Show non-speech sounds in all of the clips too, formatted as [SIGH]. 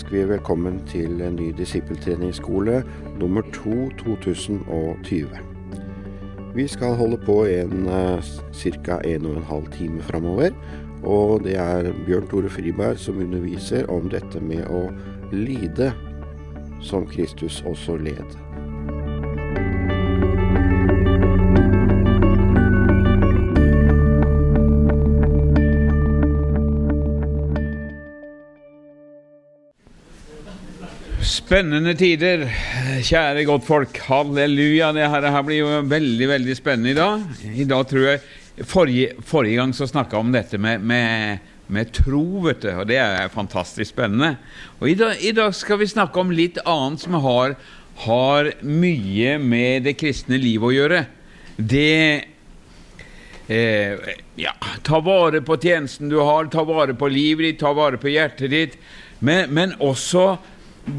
ønsker vi velkommen til en ny disippeltreningsskole nummer to 2020. Vi skal holde på en ca. en og en halv time framover. Og det er Bjørn Tore Friberg som underviser om dette med å lide som Kristus også led. Spennende tider, kjære godtfolk. Halleluja. Det her, her, blir jo veldig veldig spennende i dag. I dag tror jeg Forrige, forrige gang så snakka jeg om dette med, med, med, tro, vet du, og det er fantastisk spennende. Og i dag, i dag skal vi snakke om litt annet som har, har mye med det kristne livet å gjøre. Det eh, Ja, ta vare på tjenesten du har, ta vare på livet ditt, ta vare på hjertet ditt, men, men også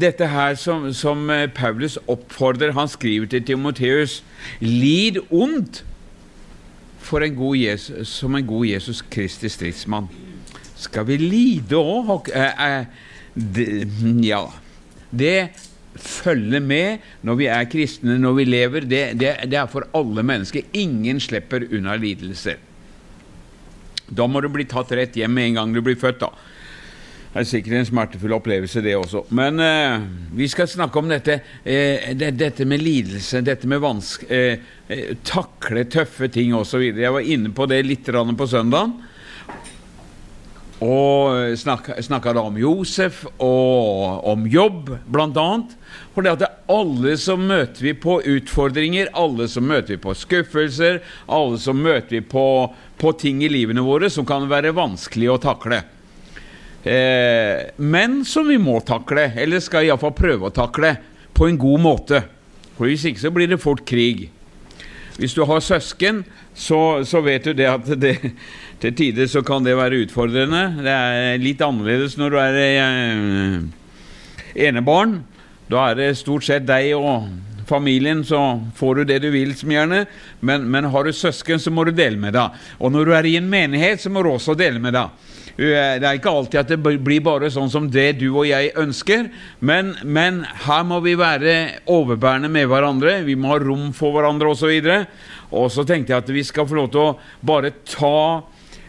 dette her som, som, Paulus oppfordrer Han skriver til Timoteus Lid ondt en Jesus, som en god Jesus Kristi stridsmann. Skal vi lide òg? Eh, eh, ja. Det følger med når vi er kristne, når vi lever. Det, det, det er for alle mennesker. Ingen slipper unna lidelser. Da må du bli tatt rett hjem med en gang du blir født. da. Det er sikkert en smertefull opplevelse, det også. Men eh, vi skal snakke om dette, eh, det, dette med lidelse, dette med vanske... Eh, eh takle tøffe ting osv. Jeg var inne på det litt på søndagen. Og snakka da om Josef og om jobb, bl.a. For det at alle som møter vi på utfordringer, alle som møter vi på skuffelser, alle som møter vi på, på ting i livene våre som kan være vanskelig å takle. Eh, men som vi må takle, eller skal iallfall prøve å takle, på en god måte. For Hvis ikke så blir det fort krig. Hvis du har søsken, så, så vet du det at det, til tider så kan det være utfordrende. Det er litt annerledes når du er eh, enebarn. Da er det stort sett deg og familien, så får du det du vil, som gjerne. Men, men har du søsken, så må du dele med deg. Og når du er i en menighet, så må du også dele med deg. Det er ikke alltid at det blir bare sånn som det du og jeg ønsker, men, men her må vi være overbærende med hverandre. Vi må ha rom for hverandre osv. Og så tenkte jeg at vi skal få lov til å bare ta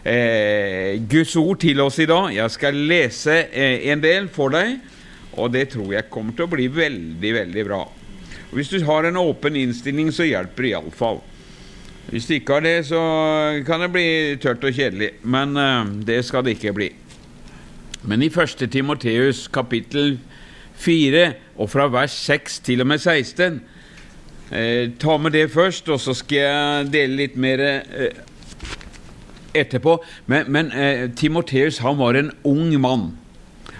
eh, Guds ord til oss i dag. Jeg skal lese eh, en del for deg, og det tror jeg kommer til å bli veldig, veldig bra. Hvis du har en åpen innstilling, så hjelper det iallfall. Hvis du ikke har det, så kan det bli tørt og kjedelig. Men uh, det skal det ikke bli. Men i 1. Timoteus kapittel 4, og fra vers 6 til og med 16 eh, Ta med det først, og så skal jeg dele litt mer eh, etterpå. Men, men eh, Timoteus han var en ung mann,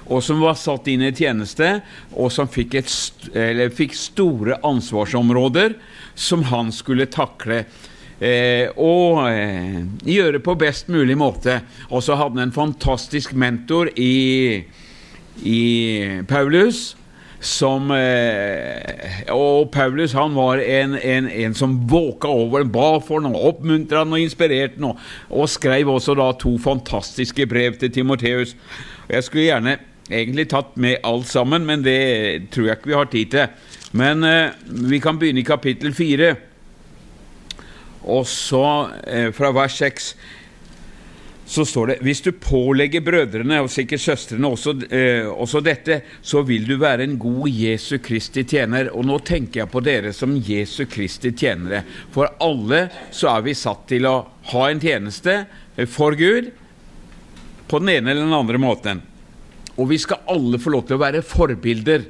og som var satt inn i tjeneste, og som fikk, et, fikk store ansvarsområder som han skulle takle eh, og eh, gjøre på best mulig måte. Og så hadde han en fantastisk mentor i, i Paulus. Som, eh, og Paulus han var en, en, en som våka over, ba for noe, oppmuntra og inspirerte noe, og skrev også da to fantastiske brev til Timoteus. Jeg skulle gjerne egentlig tatt med alt sammen, men det tror jeg ikke vi har tid til. Men eh, vi kan begynne i kapittel fire. Og så, eh, fra vers 6, så står det Hvis du pålegger brødrene, og sikkert søstrene også, eh, også, dette, så vil du være en god Jesu Kristi tjener. Og nå tenker jeg på dere som Jesu Kristi tjenere. For alle så er vi satt til å ha en tjeneste eh, for Gud på den ene eller den andre måten. Og vi skal alle få lov til å være forbilder.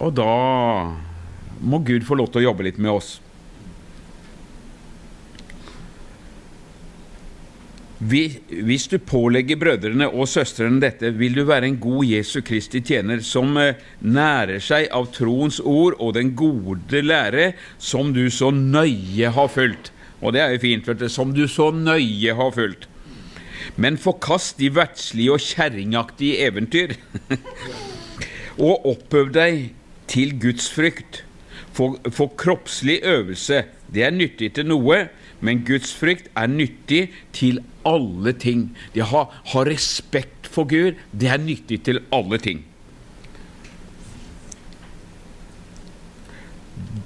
Og da må Gud få lov til å jobbe litt med oss. Hvis du pålegger brødrene og søstrene dette, vil du være en god Jesu Kristi tjener som eh, nærer seg av troens ord og den gode lære som du så nøye har fulgt. Og det er jo fint, vet du. Som du så nøye har fulgt. Men forkast de verdslige og kjerringaktige eventyr, [LAUGHS] og oppøv deg til Guds frykt. For, for kroppslig øvelse det er nyttig til noe, men Guds frykt er nyttig til alle ting. Det å ha, ha respekt for Gud, det er nyttig til alle ting.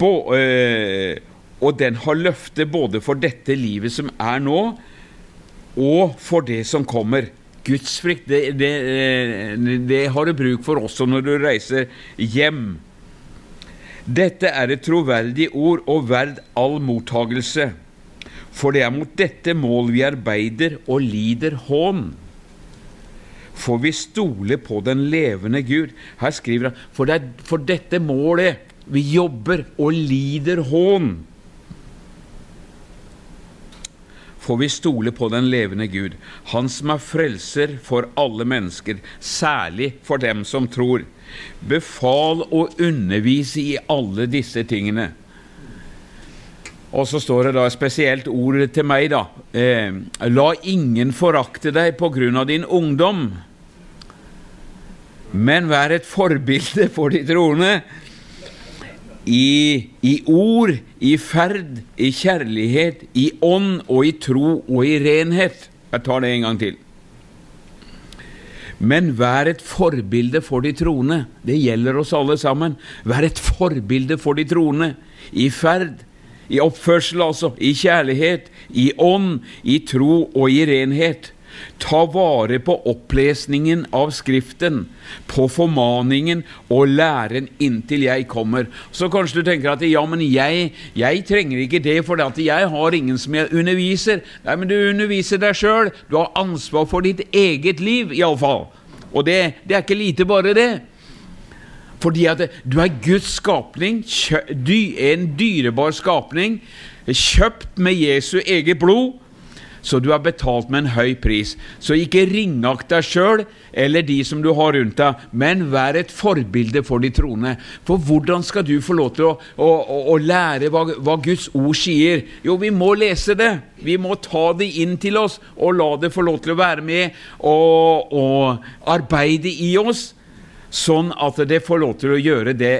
Bo, øh, og den har løfte både for dette livet som er nå, og for det som kommer. Gudsfrykt, det, det, det har du bruk for også når du reiser hjem. Dette er et troverdig ord og verd all mottagelse, for det er mot dette mål vi arbeider og lider hån. For vi stoler på den levende Gud. Her skriver han for, det er for dette målet vi jobber og lider hån. For vi stoler på den levende Gud, Han som er frelser for alle mennesker, særlig for dem som tror. Befal å undervise i alle disse tingene. Og så står det da spesielt ord til meg, da. Eh, La ingen forakte deg på grunn av din ungdom, men vær et forbilde for de troende i, i, ord, i ferd, i kjærlighet, i ånd og i tro og i renhet. Jeg tar det en gang til. Men vær et forbilde for de troende. Det gjelder oss alle sammen. Vær et forbilde for de troende. I ferd, i oppførsel altså, i kjærlighet, i ånd, i tro og i renhet. Ta vare på opplesningen av Skriften, på formaningen og læren inntil jeg kommer. Så kanskje du tenker at ja, men jeg, jeg trenger ikke det, for jeg har ingen som jeg underviser. Nei, men du underviser deg sjøl. Du har ansvar for ditt eget liv, iallfall. Og det, det er ikke lite bare det. Fordi at du er Guds skapning, en dyrebar skapning, kjøpt med Jesu eget blod så du har betalt med en høy pris. Så ikke ringakt deg sjøl eller de som du har rundt deg, men vær et forbilde for de troende. For hvordan skal du få lov til å, å, å, lære hva, hva, Guds ord sier? Jo, vi må lese det. Vi må ta det inn til oss og la det få lov til å være med og, og arbeide i oss sånn at det får lov til å gjøre det,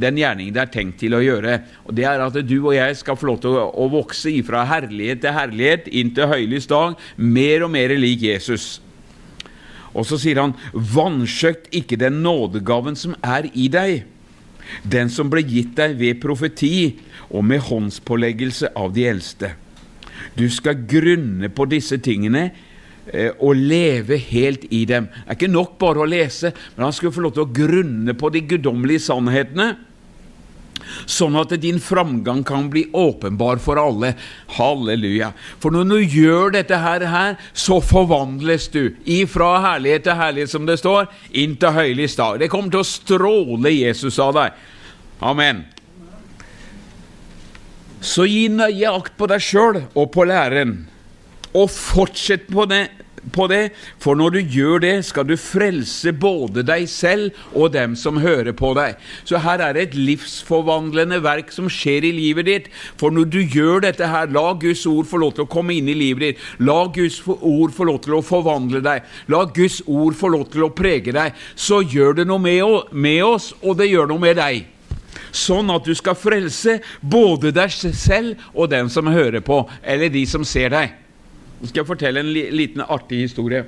den gjerningen det er tenkt til å gjøre. Og Det er at du og jeg skal få lov til å, å vokse ifra herlighet til herlighet inn til høylys dag, mer og mer lik Jesus. Og så sier han, vanskjøkt ikke den nådegaven som er i deg, den som ble gitt deg ved profeti og med håndspåleggelse av de eldste. Du skal grunne på disse tingene å leve helt i dem. Det er ikke nok bare å lese, men han skulle få lov til å grunne på de guddommelige sannhetene. Sånn at din framgang kan bli åpenbar for alle. Halleluja. For når du gjør dette her så forvandles du ifra herlighet til herlighet, som det står, inn til høylig stad. Det kommer til å stråle Jesus av deg. Amen. Så gi nøye akt på deg sjøl og på læreren. Og fortsett på det, på det, for når du gjør det, skal du frelse både deg selv og dem som hører på deg. Så her er det et livsforvandlende verk som skjer i livet ditt. For når du gjør dette her, la Guds ord få lov til å komme inn i livet ditt. La Guds ord få lov til å forvandle deg. La Guds ord få lov til å prege deg. Så gjør det noe med oss, og det gjør noe med deg sånn at du skal frelse både deg selv og den som hører på, eller de som ser deg. Nå skal jeg fortelle en liten artig historie.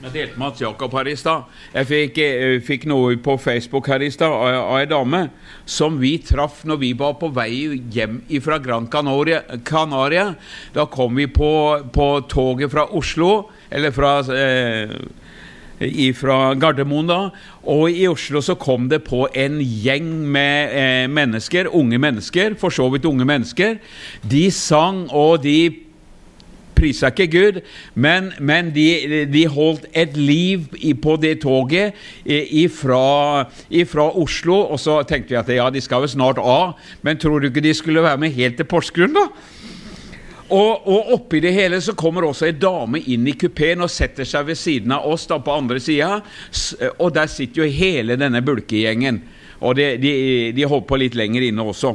Jeg delte med Mats Jakob her i stad. Jeg fikk, eh, fikk, noe på Facebook her i stad av ei dame som vi traff når vi var på vei hjem fra Gran Canaria. Canaria. Da kom vi på, på, toget fra Oslo, eller fra eh, fra Gardermoen, da. Og i Oslo så kom det på en gjeng med eh, mennesker, unge mennesker, for så vidt unge mennesker. De sang, og de prisa ikke Gud, men, men de, de, holdt et liv på det toget fra Oslo. Og så tenkte vi at ja, de skal vel snart av, men tror du ikke de skulle være med helt til Porsgrunn, da? Og, og oppi det hele så kommer også ei dame inn i kupeen og setter seg ved siden av oss da på andre sida. Og der sitter jo hele denne bulkegjengen. Og de, de, de holdt på litt lenger inne også.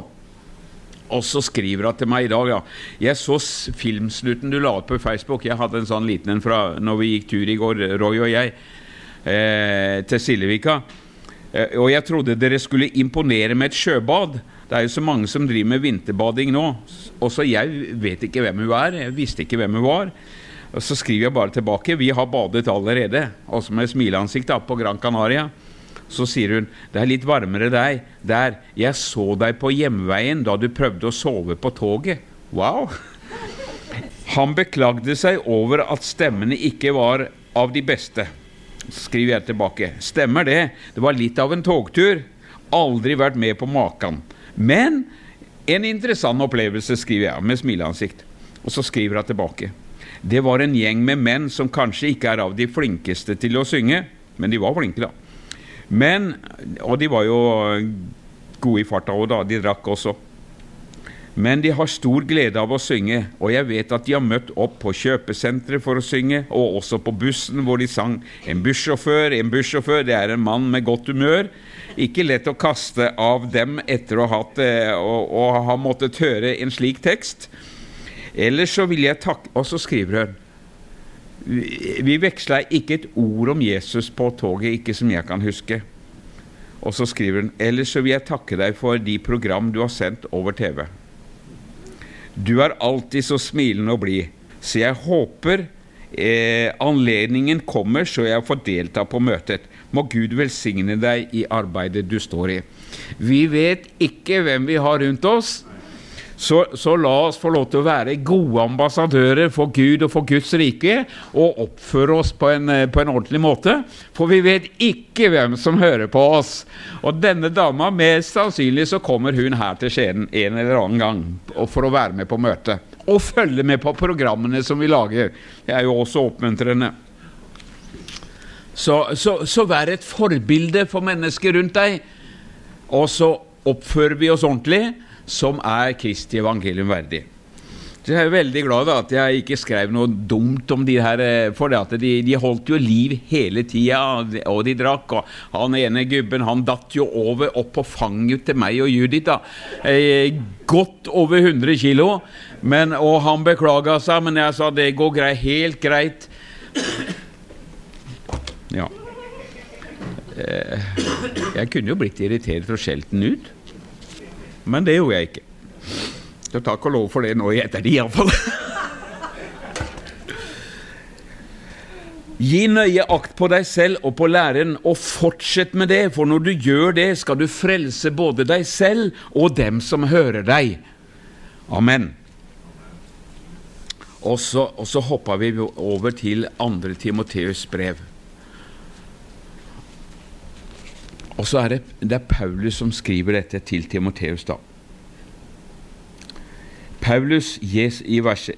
Og så skriver hun til meg i dag ja. Jeg så filmsnutten du la ut på Facebook. Jeg hadde en sånn liten en fra når vi gikk tur i går, Roy og jeg, eh, til Sillevika. Eh, og jeg trodde dere skulle imponere med et sjøbad. Det er jo så mange som driver med vinterbading nå. Også jeg vet ikke hvem hun er. Jeg visste ikke hvem hun var. Og Så skriver jeg bare tilbake. Vi har badet allerede. Også med smileansikt da, på Gran Canaria. Så sier hun det er litt varmere deg der. Jeg så deg på hjemveien da du prøvde å sove på toget. Wow! Han beklagde seg over at stemmene ikke var av de beste. Skriver jeg tilbake. Stemmer det. Det var litt av en togtur. Aldri vært med på maken. Men en interessant opplevelse, skriver jeg med smileansikt. Og så skriver jeg tilbake. Det var en gjeng med menn som kanskje ikke er av de flinkeste til å synge, men de var flinke, da. Men, Og de var jo gode i farta òg, da. De drakk også. Men de har stor glede av å synge, og jeg vet at de har møtt opp på kjøpesenteret for å synge, og også på bussen hvor de sang. En bussjåfør, en bussjåfør, det er en mann med godt humør. Ikke lett å kaste av dem etter å ha, hatt, å, å ha måttet høre en slik tekst. Ellers så vil jeg takke Og så skriver hun Vi veksla ikke et ord om Jesus på toget, ikke som jeg kan huske. Og så skriver hun Ellers så vil jeg takke deg for de program du har sendt over TV. Du er alltid så smilende og blid, så jeg håper eh, anledningen kommer så jeg får delta på møtet. Må Gud velsigne deg i arbeidet du står i. Vi vet ikke hvem vi har rundt oss, så, så, la oss få lov til å være gode ambassadører for Gud og for Guds rike, og oppføre oss på en, på en ordentlig måte. For vi vet ikke hvem som hører på oss. Og denne dama, mest sannsynlig så kommer hun her til Skien en eller annen gang for å være med på møtet. Og følge med på programmene som vi lager. Det er jo også oppmuntrende. Så, så, så vær et forbilde for mennesker rundt deg. Og så oppfører vi oss ordentlig som er Kristi evangelium verdig. Så Jeg er veldig glad at jeg ikke skrev noe dumt om de her, eh, for de, de, holdt jo liv hele tida, og de drakk. og Han ene gubben han datt jo over opp på fanget til meg og Judith. da, eh, Godt over 100 kilo. Og han beklaga seg, men jeg sa det går greit, helt greit. Ja. Eh, jeg kunne jo blitt irritert og skjelt den ut. Men det gjorde jeg ikke. Så takk og lov for det nå i ettertid, iallfall. Gi nøye akt på deg selv og på læreren, og fortsett med det, for når du gjør det, skal du frelse både deg selv og dem som hører deg. Amen. Og så, og så hoppa vi over til 2. Timoteus brev. Og så er det, det er Paulus som skriver dette til Timoteus, da. Paulus yes, i vers,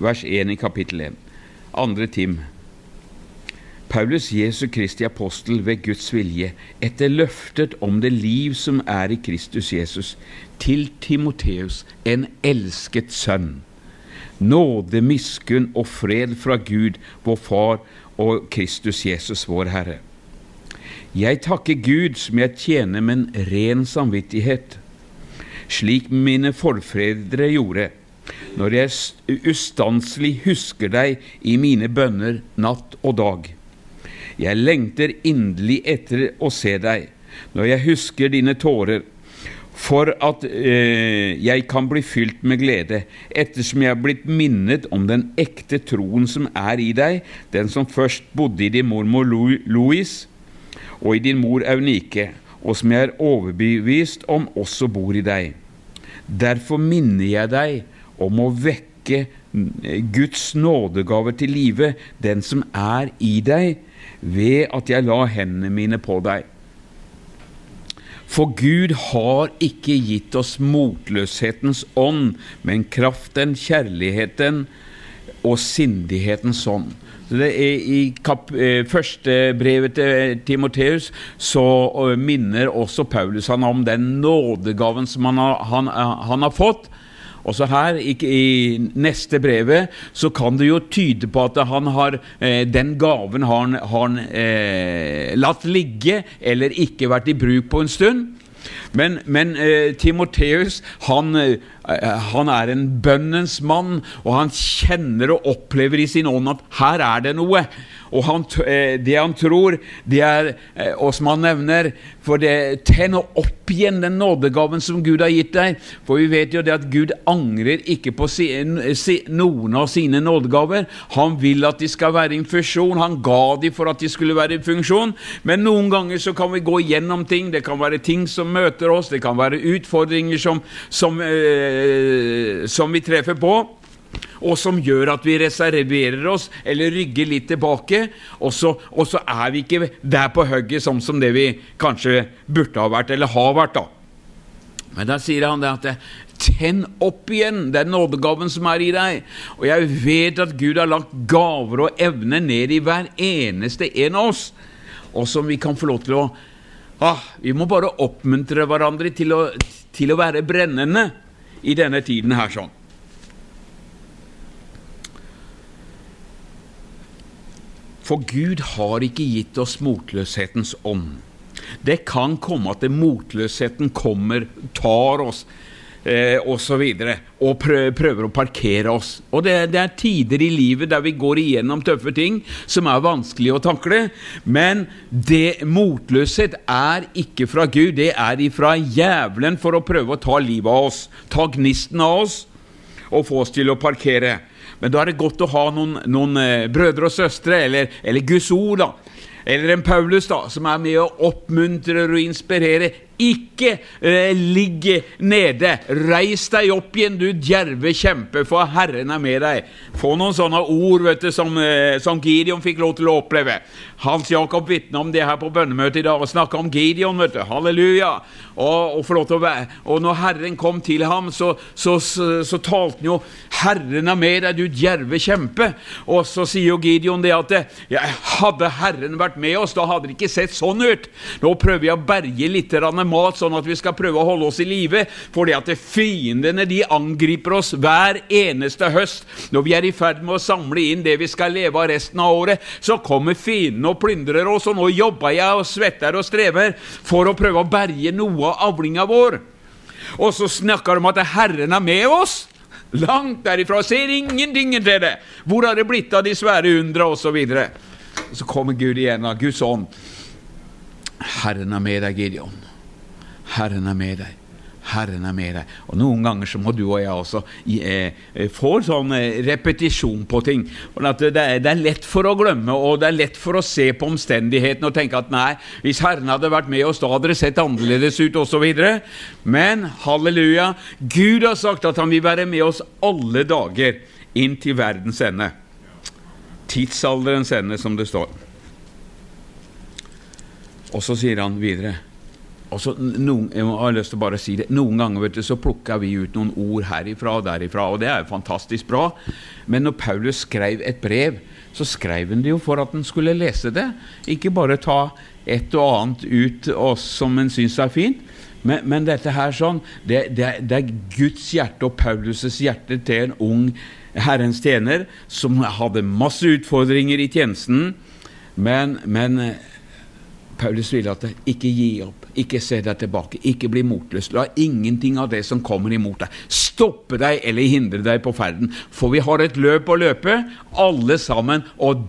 vers 1 i kapittel 1. Andre Tim. Paulus Jesu Kristi apostel ved Guds vilje, etter løftet om det liv som er i Kristus Jesus, til Timoteus, en elsket sønn. Nåde, miskunn og fred fra Gud, vår Far, og Kristus Jesus, vår Herre. Jeg takker Gud som jeg tjener med en ren samvittighet, slik mine forfedre gjorde, når jeg ustanselig husker deg i mine bønner natt og dag. Jeg lengter inderlig etter å se deg, når jeg husker dine tårer, for at eh, jeg kan bli fylt med glede, ettersom jeg er blitt minnet om den ekte troen som er i deg, den som først bodde i din mormor Louis, og i din mor Eunike, og som jeg er overbevist om også bor i deg. Derfor minner jeg deg om å vekke Guds nådegaver til live, den som er i deg, ved at jeg la hendene mine på deg. For Gud har ikke gitt oss motløshetens ånd, men kraften, kjærligheten og sindighetens ånd. I kap, eh, første brevet til Timoteus så minner også Paulus han om den nådegaven som han har, han, han har fått. Også her i, i, neste brevet så kan det jo tyde på at han har eh, den gaven har han, har eh, latt ligge eller ikke vært i bruk på en stund. Men, men eh, Timoteus han, eh, han, er en bønnens mann, og han kjenner og opplever i sin ånd at her er det noe. Og han, eh, det han tror, det er, eh, og som han nevner, for det tenner opp igjen den nådegaven som Gud har gitt deg. For vi vet jo det at Gud angrer ikke på noen av sine nådegaver. Han vil at de skal være i funksjon. Han ga dem for at de skulle være i funksjon. Men noen ganger så kan vi gå gjennom ting. Det kan være ting som møter oss, det kan være utfordringer som, som, eh, som vi treffer på og som gjør at vi reserverer oss eller rygger litt tilbake, og så, og så er vi ikke der på hugget sånn som det vi kanskje burde ha vært, eller har vært. da. Men da sier han det at Tenn opp igjen den nådegaven som er i deg. Og jeg vet at Gud har lagt gaver og evner ned i hver eneste en av oss, og som vi kan få lov til å ah, Vi må bare oppmuntre hverandre til å, til å være brennende i denne tiden her sånn. For Gud har ikke gitt oss motløshetens ånd. Det kan komme at motløsheten kommer, tar oss eh, osv. Og, og prøver å parkere oss. Og det, det, er tider i livet der vi går igjennom tøffe ting som er vanskelig å takle. Men det, motløshet er ikke fra Gud, det er ifra jævelen for å prøve å ta livet av oss. Ta gnisten av oss og få oss til å parkere. Men da er det godt å ha noen, noen eh, brødre og søstre, eller, eller Guds ord, da, eller en Paulus, da, som er med og oppmuntrer og inspirerer ikke eh, ligg nede. Reis deg opp igjen, du djerve kjempe, for Herren er med deg. Få noen sånne ord vet du, som, eh, som Gideon fikk lov til å oppleve. Hans Jakob vitna om det her på bønnemøtet i dag og snakka om Gideon. vet du, Halleluja! Og, og, å være. og når Herren kom til ham, så, så, så, så talte han jo 'Herren er med deg, du djerve kjempe'. Og så sier jo Gideon det at ja, 'Hadde Herren vært med oss, da hadde det ikke sett sånn ut'. Nå prøver jeg å berge litt med mat, sånn at vi skal prøve å holde oss i live. Fordi at fiendene de angriper oss hver eneste høst. Når vi er i ferd med å samle inn det vi skal leve av resten av året, så kommer fiendene og plyndrer oss. Og nå jobber jeg og svetter og strever for å prøve å berge noe av avlinga vår. Og så snakker de om at Herren er med oss. Langt derifra. Ser ingenting til det. Hvor har det blitt av de svære undra, osv. Så, så kommer Gud igjen av Guds ånd. Herren er med deg, Gideon. Herren er med deg. Herren er med deg. Og Noen ganger så må du og jeg også eh, få sånn eh, repetisjon på ting. At det, er, det, er, lett for å glemme, og det er lett for å se på omstendighetene og tenke at nei, hvis Herren hadde vært med oss, da hadde det sett annerledes ut, osv. Men halleluja, Gud har sagt at han vil være med oss alle dager inn til verdens ende. Tidsalderens ende, som det står. Og så sier han videre og så noen, jeg har lyst til å bare si det, noen ganger vet du, så plukker vi ut noen ord herifra og derifra, og det er jo fantastisk bra. Men når Paulus skrev et brev, så skrev han det jo for at han skulle lese det. Ikke bare ta et og annet ut oss som en syns er fint. Men, men, dette her sånn, det, det, det, er Guds hjerte og Paulus' hjerte til en ung Herrens tjener som hadde masse utfordringer i tjenesten. Men, men Paulus vil at det, ikke gi opp, ikke se deg tilbake, ikke bli motløs. La ingenting av det som kommer imot deg, stoppe deg eller hindre deg på ferden. For vi har et løp å løpe, alle sammen, og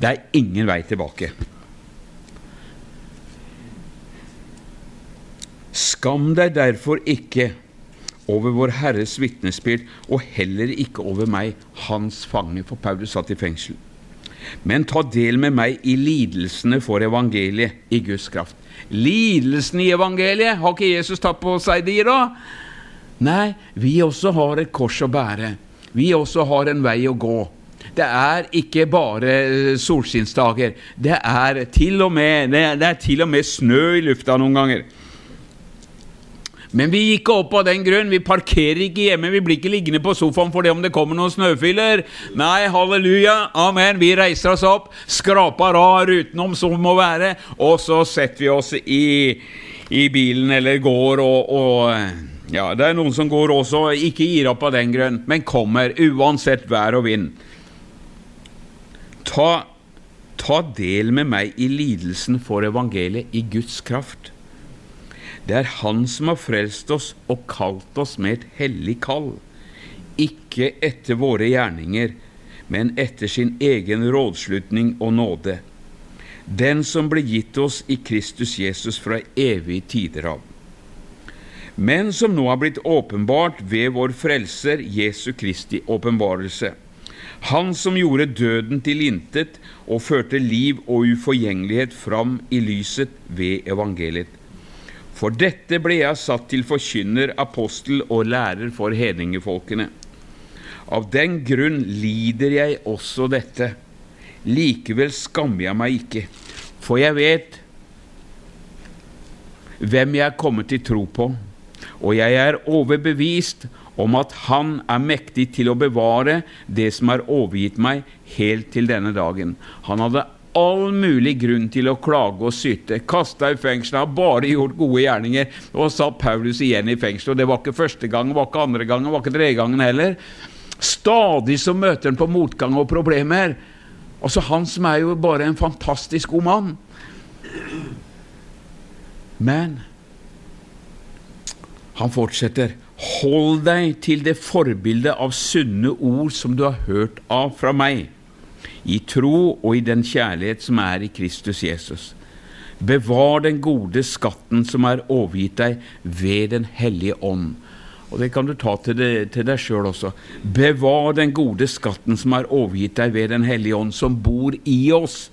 det er ingen vei tilbake. Skam deg derfor ikke over Vår Herres vitnesbyrd, og heller ikke over meg, hans fange, for Paulus satt i fengsel men ta del med meg i lidelsene for evangeliet, i Guds kraft. Lidelsene i evangeliet, har ikke Jesus tatt på seg de, da? Nei, vi også har et kors å bære. Vi også har en vei å gå. Det er ikke bare eh, solskinnsdager. Det med, det er til og med snø i lufta noen ganger. Men vi gikk opp av den grunn. Vi parkerer ikke hjemme. Vi blir ikke liggende på sofaen for det om det kommer noen snøfyller. Nei, halleluja, amen. Vi reiser oss opp, skraper av ruten om som må være, og så setter vi oss i, i bilen eller går og, og ja, det er noen som går også, ikke gir opp av den grunn, men kommer uansett vær og vind. Ta, ta del med meg i lidelsen for evangeliet i Guds kraft. Det er Han som har frelst oss og kalt oss med et hellig kall, ikke etter våre gjerninger, men etter sin egen rådslutning og nåde. den som ble gitt oss i Kristus Jesus fra evige tider av, men som nå har blitt åpenbart ved vår Frelser Jesu Kristi åpenbarelse. Han som gjorde døden til intet og førte liv og uforgjengelighet fram i lyset ved evangeliet. For dette ble jeg satt til forkynner, apostel og lærer for hedningefolkene. Av den grunn lider jeg også dette. Likevel skammer jeg meg ikke, for jeg vet hvem jeg er kommet til tro på, og jeg er overbevist om at Han er mektig til å bevare det som er overgitt meg, helt til denne dagen. Han hadde all mulig grunn til å klage og syte. Kasta i fengsel, har bare gjort gode gjerninger. Og satt Paulus igjen i fengsel. Og det var ikke første gang, det var ikke andre gang, det var ikke tredje gangen heller. Stadig så møter han på motgang og problemer. Altså Han som er jo bare en fantastisk god mann. Men han fortsetter. Hold deg til det forbildet av sunne ord som du har hørt av fra meg, i tro og i den kjærlighet som er i Kristus Jesus. Bevar den gode skatten som er overgitt deg ved Den hellige ånd. Og Det kan du ta til, det, til deg sjøl også. Bevar den gode skatten som er overgitt deg ved Den hellige ånd, som bor i oss.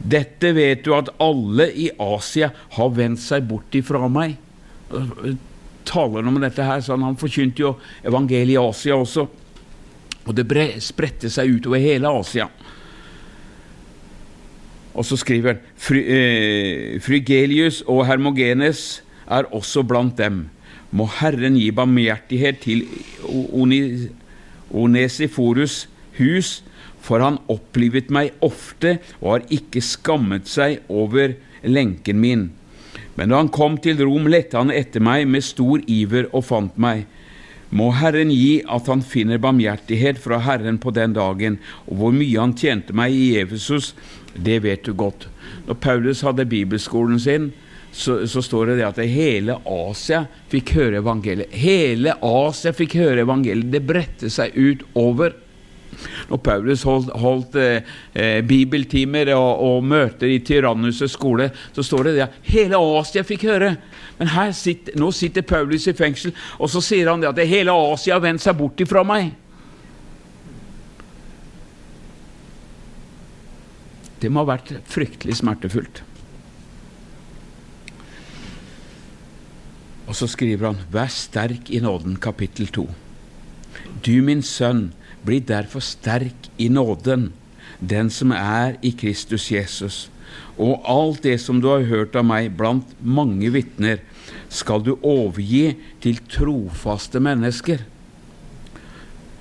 Dette vet du at alle i Asia har vendt seg bort ifra meg. Taler om dette her, sånn, Han forkynte jo evangeliet i Asia også. Og det spredte seg utover hele Asia. Og så skriver han Fry, eh, Frygelius og Hermogenes er også blant dem. Må Herren gi barmhjertighet til Onesiforus hus, for han opplivet meg ofte og har ikke skammet seg over lenken min. Men da han kom til Rom, lette han etter meg med stor iver og fant meg. Må Herren gi at han finner barmhjertighet fra Herren på den dagen, og hvor mye han tjente meg i Efesus, det vet du godt. Når Paulus hadde bibelskolen sin, så, så, står det, det at hele Asia fikk høre evangeliet. Hele Asia fikk høre evangeliet. Det bredte seg ut over. Når Paulus holdt, holdt eh, eh, bibeltimer og, og, møter i Tyrannus' skole, så står det det at hele Asia fikk høre. Men sitter, nå sitter Paulus i fengsel, og så sier han det at hele Asia har vendt seg bort ifra meg. Det må ha vært fryktelig smertefullt. Og så skriver han 'Vær sterk i nåden', kapittel 2. Du, min sønn, bli derfor sterk i nåden, den som er i Kristus Jesus. Og alt det som du har hørt av meg blant mange vitner, skal du overgi til trofaste mennesker,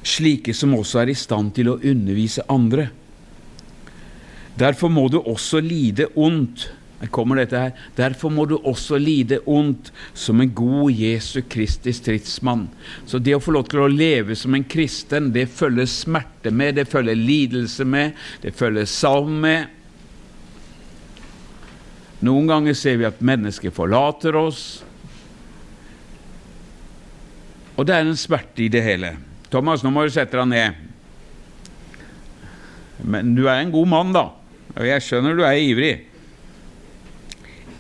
slike som også er i stand til å undervise andre. Derfor må du også lide ondt her kommer dette her. Derfor må du også lide ondt som en god Jesu Kristi stridsmann. Så det å få lov til å leve som en kristen, det følger smerte med, det følger lidelse med, det følger savn med. Noen ganger ser vi at mennesker forlater oss. Og det er en smerte i det hele. Thomas, nå må du sette deg ned. Men du er en god mann, da. Og jeg skjønner du er ivrig.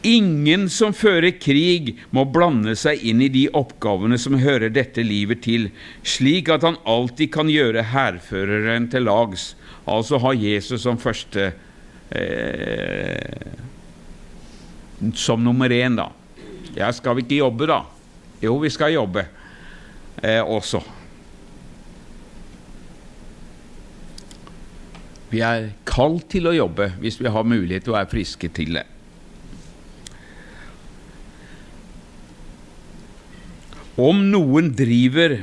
Ingen som fører krig, må blande seg inn i de oppgavene som hører dette livet til, slik at han alltid kan gjøre hærføreren til lags, altså ha Jesus som første eh, Som nummer én, da. Ja, skal vi ikke jobbe, da? Jo, vi skal jobbe eh, også. Vi er kalt til å jobbe hvis vi har mulighet til å være friske til det. Om noen driver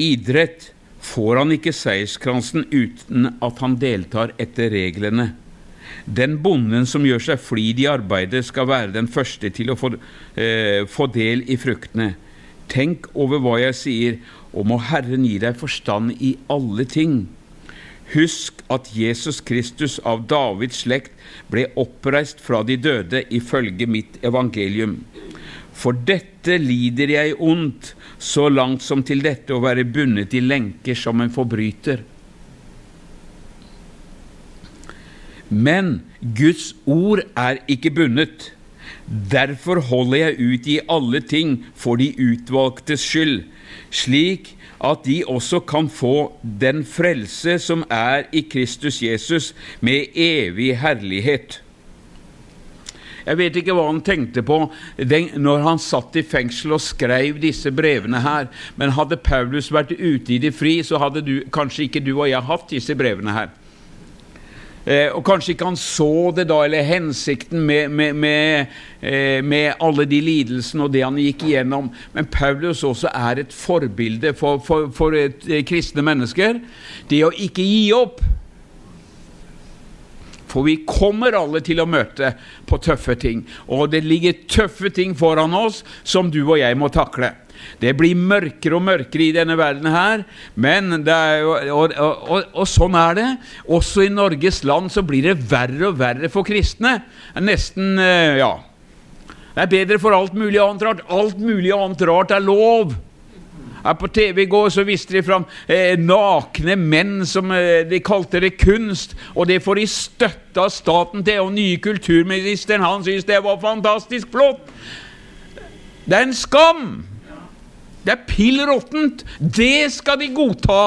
idrett, får han ikke seierskransen uten at han deltar etter reglene. Den bonden som gjør seg flid i arbeidet, skal være den første til å få, eh, få del i fruktene. Tenk over hva jeg sier, og må Herren gi deg forstand i alle ting. Husk at Jesus Kristus av Davids slekt ble oppreist fra de døde ifølge mitt evangelium. For dette lider jeg ondt, så langt som til dette å være bundet i lenker som en forbryter. Men Guds ord er ikke bundet. Derfor holder jeg ut i alle ting for de utvalgtes skyld, slik at de også kan få den frelse som er i Kristus Jesus, med evig herlighet. Jeg vet ikke hva han tenkte på den, når han satt i fengsel og skrev disse brevene her, men hadde Paulus vært ute i det fri, så hadde du, kanskje ikke du og jeg hatt disse brevene her. Eh, og kanskje ikke han så det da, eller hensikten med, med, med, eh, med, alle de lidelsene og det han gikk igjennom. Men Paulus også er et forbilde for, for, for et, eh, kristne mennesker. Det å ikke gi opp. For vi kommer alle til å møte på tøffe ting. Og det ligger tøffe ting foran oss som du og jeg må takle. Det blir mørkere og mørkere i denne verden her, men jo, og, og, og, og, sånn er det. Også i Norges land så blir det verre og verre for kristne. Nesten eh, Ja. Det er bedre for alt mulig annet rart. Alt mulig annet rart er lov. Her på TV i går så viste de fram eh, nakne menn som eh, de kalte det kunst. Og det får de støtte av staten til. Og nye kulturministeren han syntes det var fantastisk flott. Det er en skam! Det er pill råttent! Det skal de godta!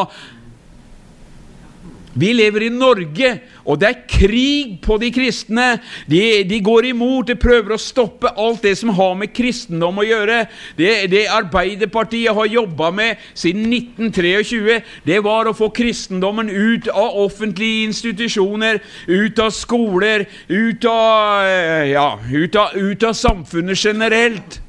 Vi lever i Norge, og det er krig på de kristne. De, de, går imot, de prøver å stoppe alt det som har med kristendom å gjøre. Det, det Arbeiderpartiet har jobba med siden 1923, det var å få kristendommen ut av offentlige institusjoner, ut av skoler, ut av, ja, ut av, ut av samfunnet generelt.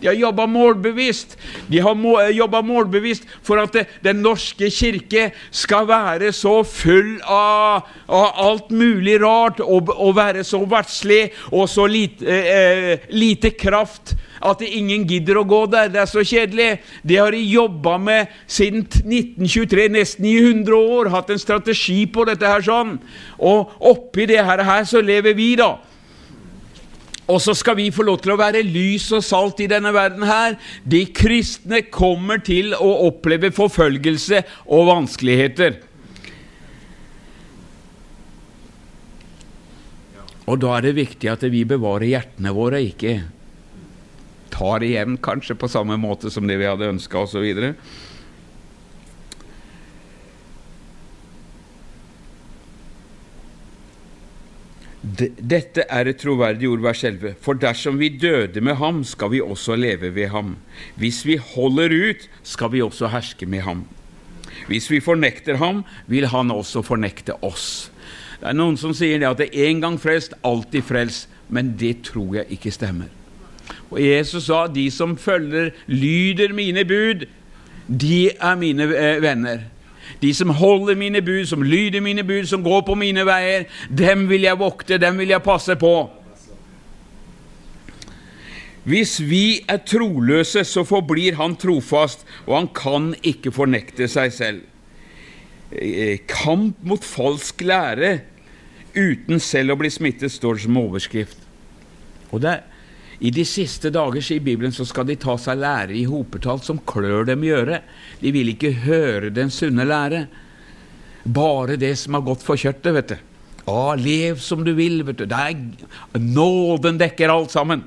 De har jobba målbevisst. De har må, jobba målbevisst for at det, Den norske kirke skal være så full av, av alt mulig rart og, og, være så verdslig og så lite, eh, lite kraft at ingen gidder å gå der. Det er så kjedelig. Det har de jobba med siden 1923, nesten i 100 år. Hatt en strategi på dette her sånn. Og oppi det her, her så lever vi, da. Og så skal vi få lov til å være lys og salt i denne verden her. De kristne kommer til å oppleve forfølgelse og vanskeligheter. Og da er det viktig at vi bevarer hjertene våre, ikke tar igjen kanskje på samme måte som det vi hadde ønska osv. Dette er et troverdig ord, vers 11. For dersom vi døde med ham, skal vi også leve ved ham. Hvis vi holder ut, skal vi også herske med ham. Hvis vi fornekter ham, vil han også fornekte oss. Det er noen som sier det at det er en gang frelst, alltid frelst. Men det tror jeg ikke stemmer. Og Jesus sa de som følger, lyder mine bud, de er mine eh, venner. De som holder mine bud, som lyder mine bud, som går på mine veier, dem vil jeg vokte, dem vil jeg passe på. Hvis vi er troløse, så forblir han trofast, og han kan ikke fornekte seg selv. Eh, kamp mot falsk lære uten selv å bli smittet, står som overskrift. Og det er i de siste dager, sier Bibelen, så skal de ta seg lære i hopetall som klør dem i øret. De vil ikke høre den sunne lære. Bare det som har gått for kjøttet, vet du. Å, lev som du vil, vet du. Er, nåden dekker alt sammen.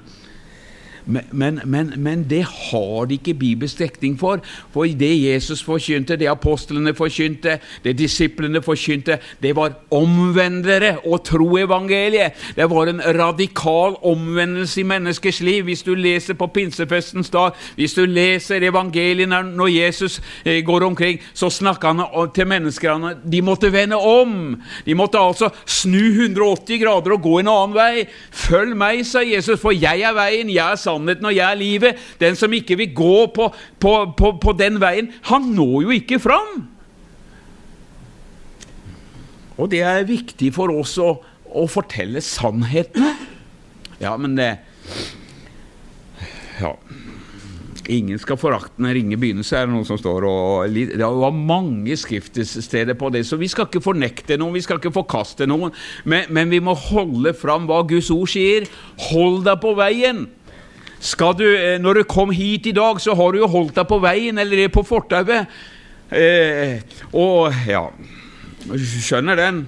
Men, men, men, det har de ikke bibelsk dekning for. For det Jesus forkynte, det apostlene forkynte, det disiplene forkynte, det var omvendere og tro evangeliet. Det var en radikal omvendelse i menneskers liv. Hvis du leser på pinsefestens dag, hvis du leser evangeliet når Jesus eh, går omkring, så snakker han til menneskene. De måtte vende om. De måtte altså snu 180 grader og gå en annen vei. Følg meg, sa Jesus, for jeg er veien, jeg er sannheten sannheten og jeg er livet. Den som ikke vil gå på, på, på, på den veien, han når jo ikke fram. Og det er viktig for oss å, å fortelle sannhetene. Ja, men det Ja. Ingen skal forakte den ringe begynnelse, er det noen som står og Det var mange skriftsteder på det, så vi skal ikke fornekte noen, vi skal ikke forkaste noen, men, men vi må holde fram hva Guds ord sier. Hold deg på veien! Skal du, eh, når du kom hit i dag, så har du jo holdt deg på veien eller på fortauet. Eh, og ja Skjønner den.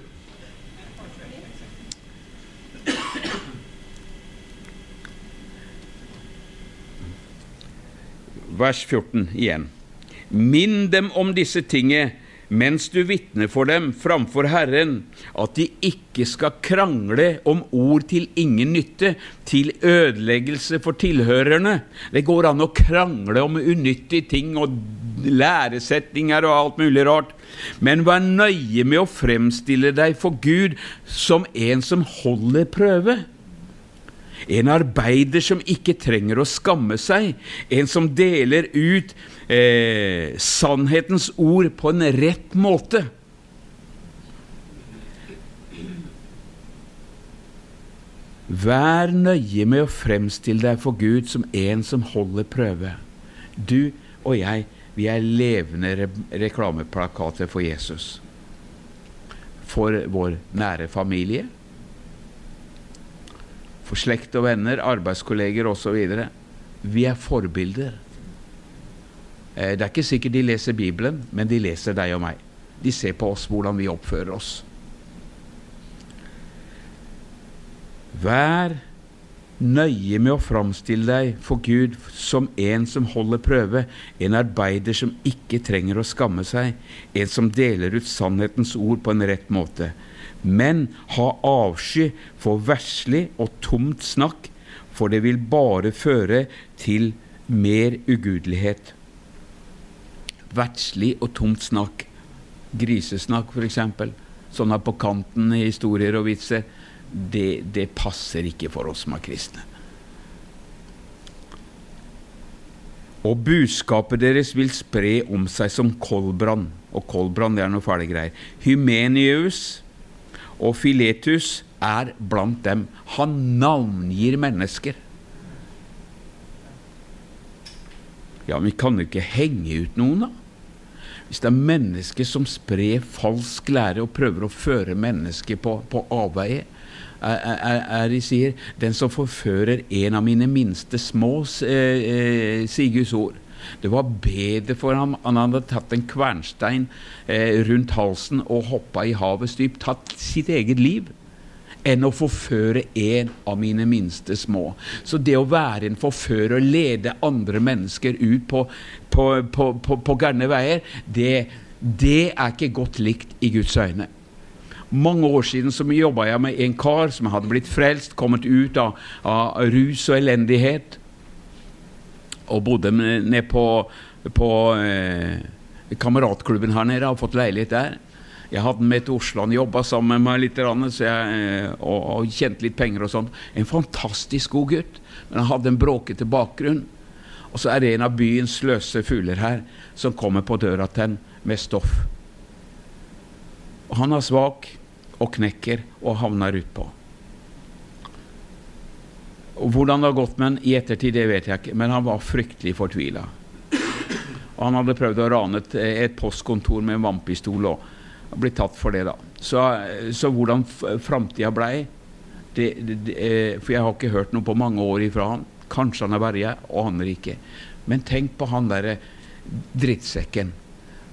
Vers 14 igjen. Minn dem om disse tingene, mens du vitner for dem framfor Herren, at de ikke skal krangle om ord til ingen nytte, til ødeleggelse for tilhørerne. Det går an å krangle om unyttige ting og læresetninger og alt mulig rart, men vær nøye med å fremstille deg for Gud som en som holder prøve. En arbeider som ikke trenger å skamme seg, en som deler ut eh, sannhetens ord på en rett måte. Vær nøye med å fremstille deg for Gud som en som holder prøve. Du og jeg, vi er levende re reklameplakater for Jesus. For vår nære familie, for slekt og venner, arbeidskolleger osv. Vi er forbilder. Eh, det er ikke sikkert de leser Bibelen, men de leser deg og meg. De ser på oss hvordan vi oppfører oss. Vær nøye med å framstille deg for Gud som en som holder prøve, en arbeider som ikke trenger å skamme seg, en som deler ut sannhetens ord på en rett måte men ha avsky for verslig og tomt snakk, for det vil bare føre til mer ugudelighet. Verdslig og tomt snakk, grisesnakk f.eks., sånne på kanten historier og vitser, det, det passer ikke for oss som er kristne. Og budskapet deres vil spre om seg som koldbrann. Og koldbrann det er noe fæle greier. Hymenius, og Filetus er blant dem. Han navngir mennesker. Ja, men vi kan jo ikke henge ut noen, da. Hvis det er mennesker som sprer falsk lære og prøver å føre mennesker på, på avveie, er, er, er, de sier 'Den som forfører en av mine minste små', eh, eh, sier Guds ord. Det var bedre for ham han hadde tatt en kvernstein eh, rundt halsen og hoppa i havets dyp, tatt sitt eget liv, enn å forføre en av mine minste små. Så det å være en forfører og lede andre mennesker ut på, på, på, på, på gærne veier, det, det er ikke godt likt i Guds øyne mange år siden så jobba jeg med en kar som hadde blitt frelst, kommet ut av, av rus og elendighet og bodde nede på, på eh, kameratklubben her nede. Har fått leilighet der. Jeg hadde med til Oslo, han jobba sammen med meg litt, jeg, eh, og, og tjente litt penger og sånn. En fantastisk god gutt, men han hadde en bråkete bakgrunn. Og så er det en av byens løse fugler her som kommer på døra til ham med stoff. Og han er svak og knekker og havner utpå. Hvordan det har gått med han i ettertid, det vet jeg ikke, men han var fryktelig fortvila. Og han hadde prøvd å rane et, et postkontor med en vannpistol og blitt tatt for det. da. Så, så hvordan framtida blei eh, For jeg har ikke hørt noe på mange år ifra han. Kanskje han er verja, og aner ikke. Men tenk på han derre drittsekken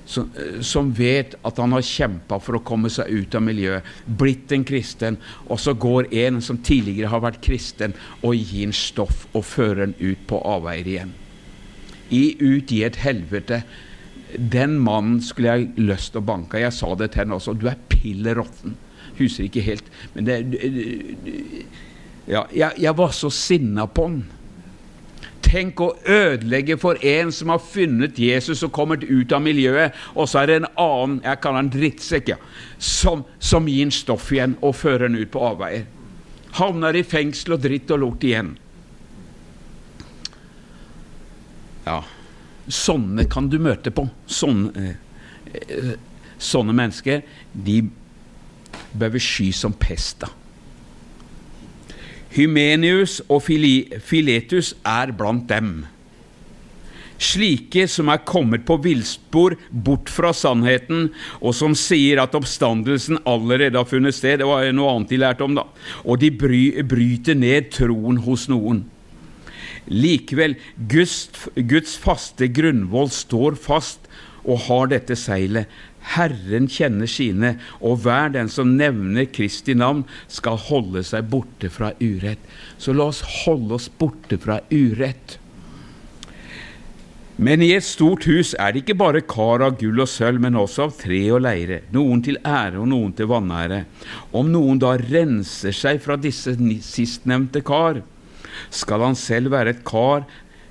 som, som, vet at han har kjempa for å komme seg ut av miljøet, blitt en kristen, og så går en som tidligere har vært kristen, og gir en stoff og fører en ut på avveier igjen. I, ut i et helvete. Den mannen skulle jeg lyst til å banke. Jeg sa det til henne også. Du er pille råtten. Husker ikke helt. Men det ja, jeg, jeg var så sinna på han. Tenk å ødelegge for en som har funnet Jesus og kommet ut av miljøet, og så er det en annen, jeg kaller han drittsekk, ja, som, som gir en stoff igjen og fører han ut på avveier. Havner i fengsel og dritt og lort igjen. Ja, sånne kan du møte på. Sånne, eh, sånne mennesker, de bør vi sky som pesta. Hymenius og Filetus er blant dem. Slike som er kommet på villspor bort fra sannheten, og som sier at oppstandelsen allerede har funnet sted. Det var noe annet de lærte om, da. Og de bry, bryter ned troen hos noen. Likevel, Guds, Guds faste grunnvoll står fast og har dette seilet. Herren kjenner sine, og hver den som nevner Kristi navn, skal holde seg borte fra urett. Så la oss holde oss borte fra urett. Men i et stort hus er det ikke bare kar av gull og sølv, men også av tre og leire, noen til ære og noen til vanære. Om noen da renser seg fra disse sistnevnte kar, skal han selv være et kar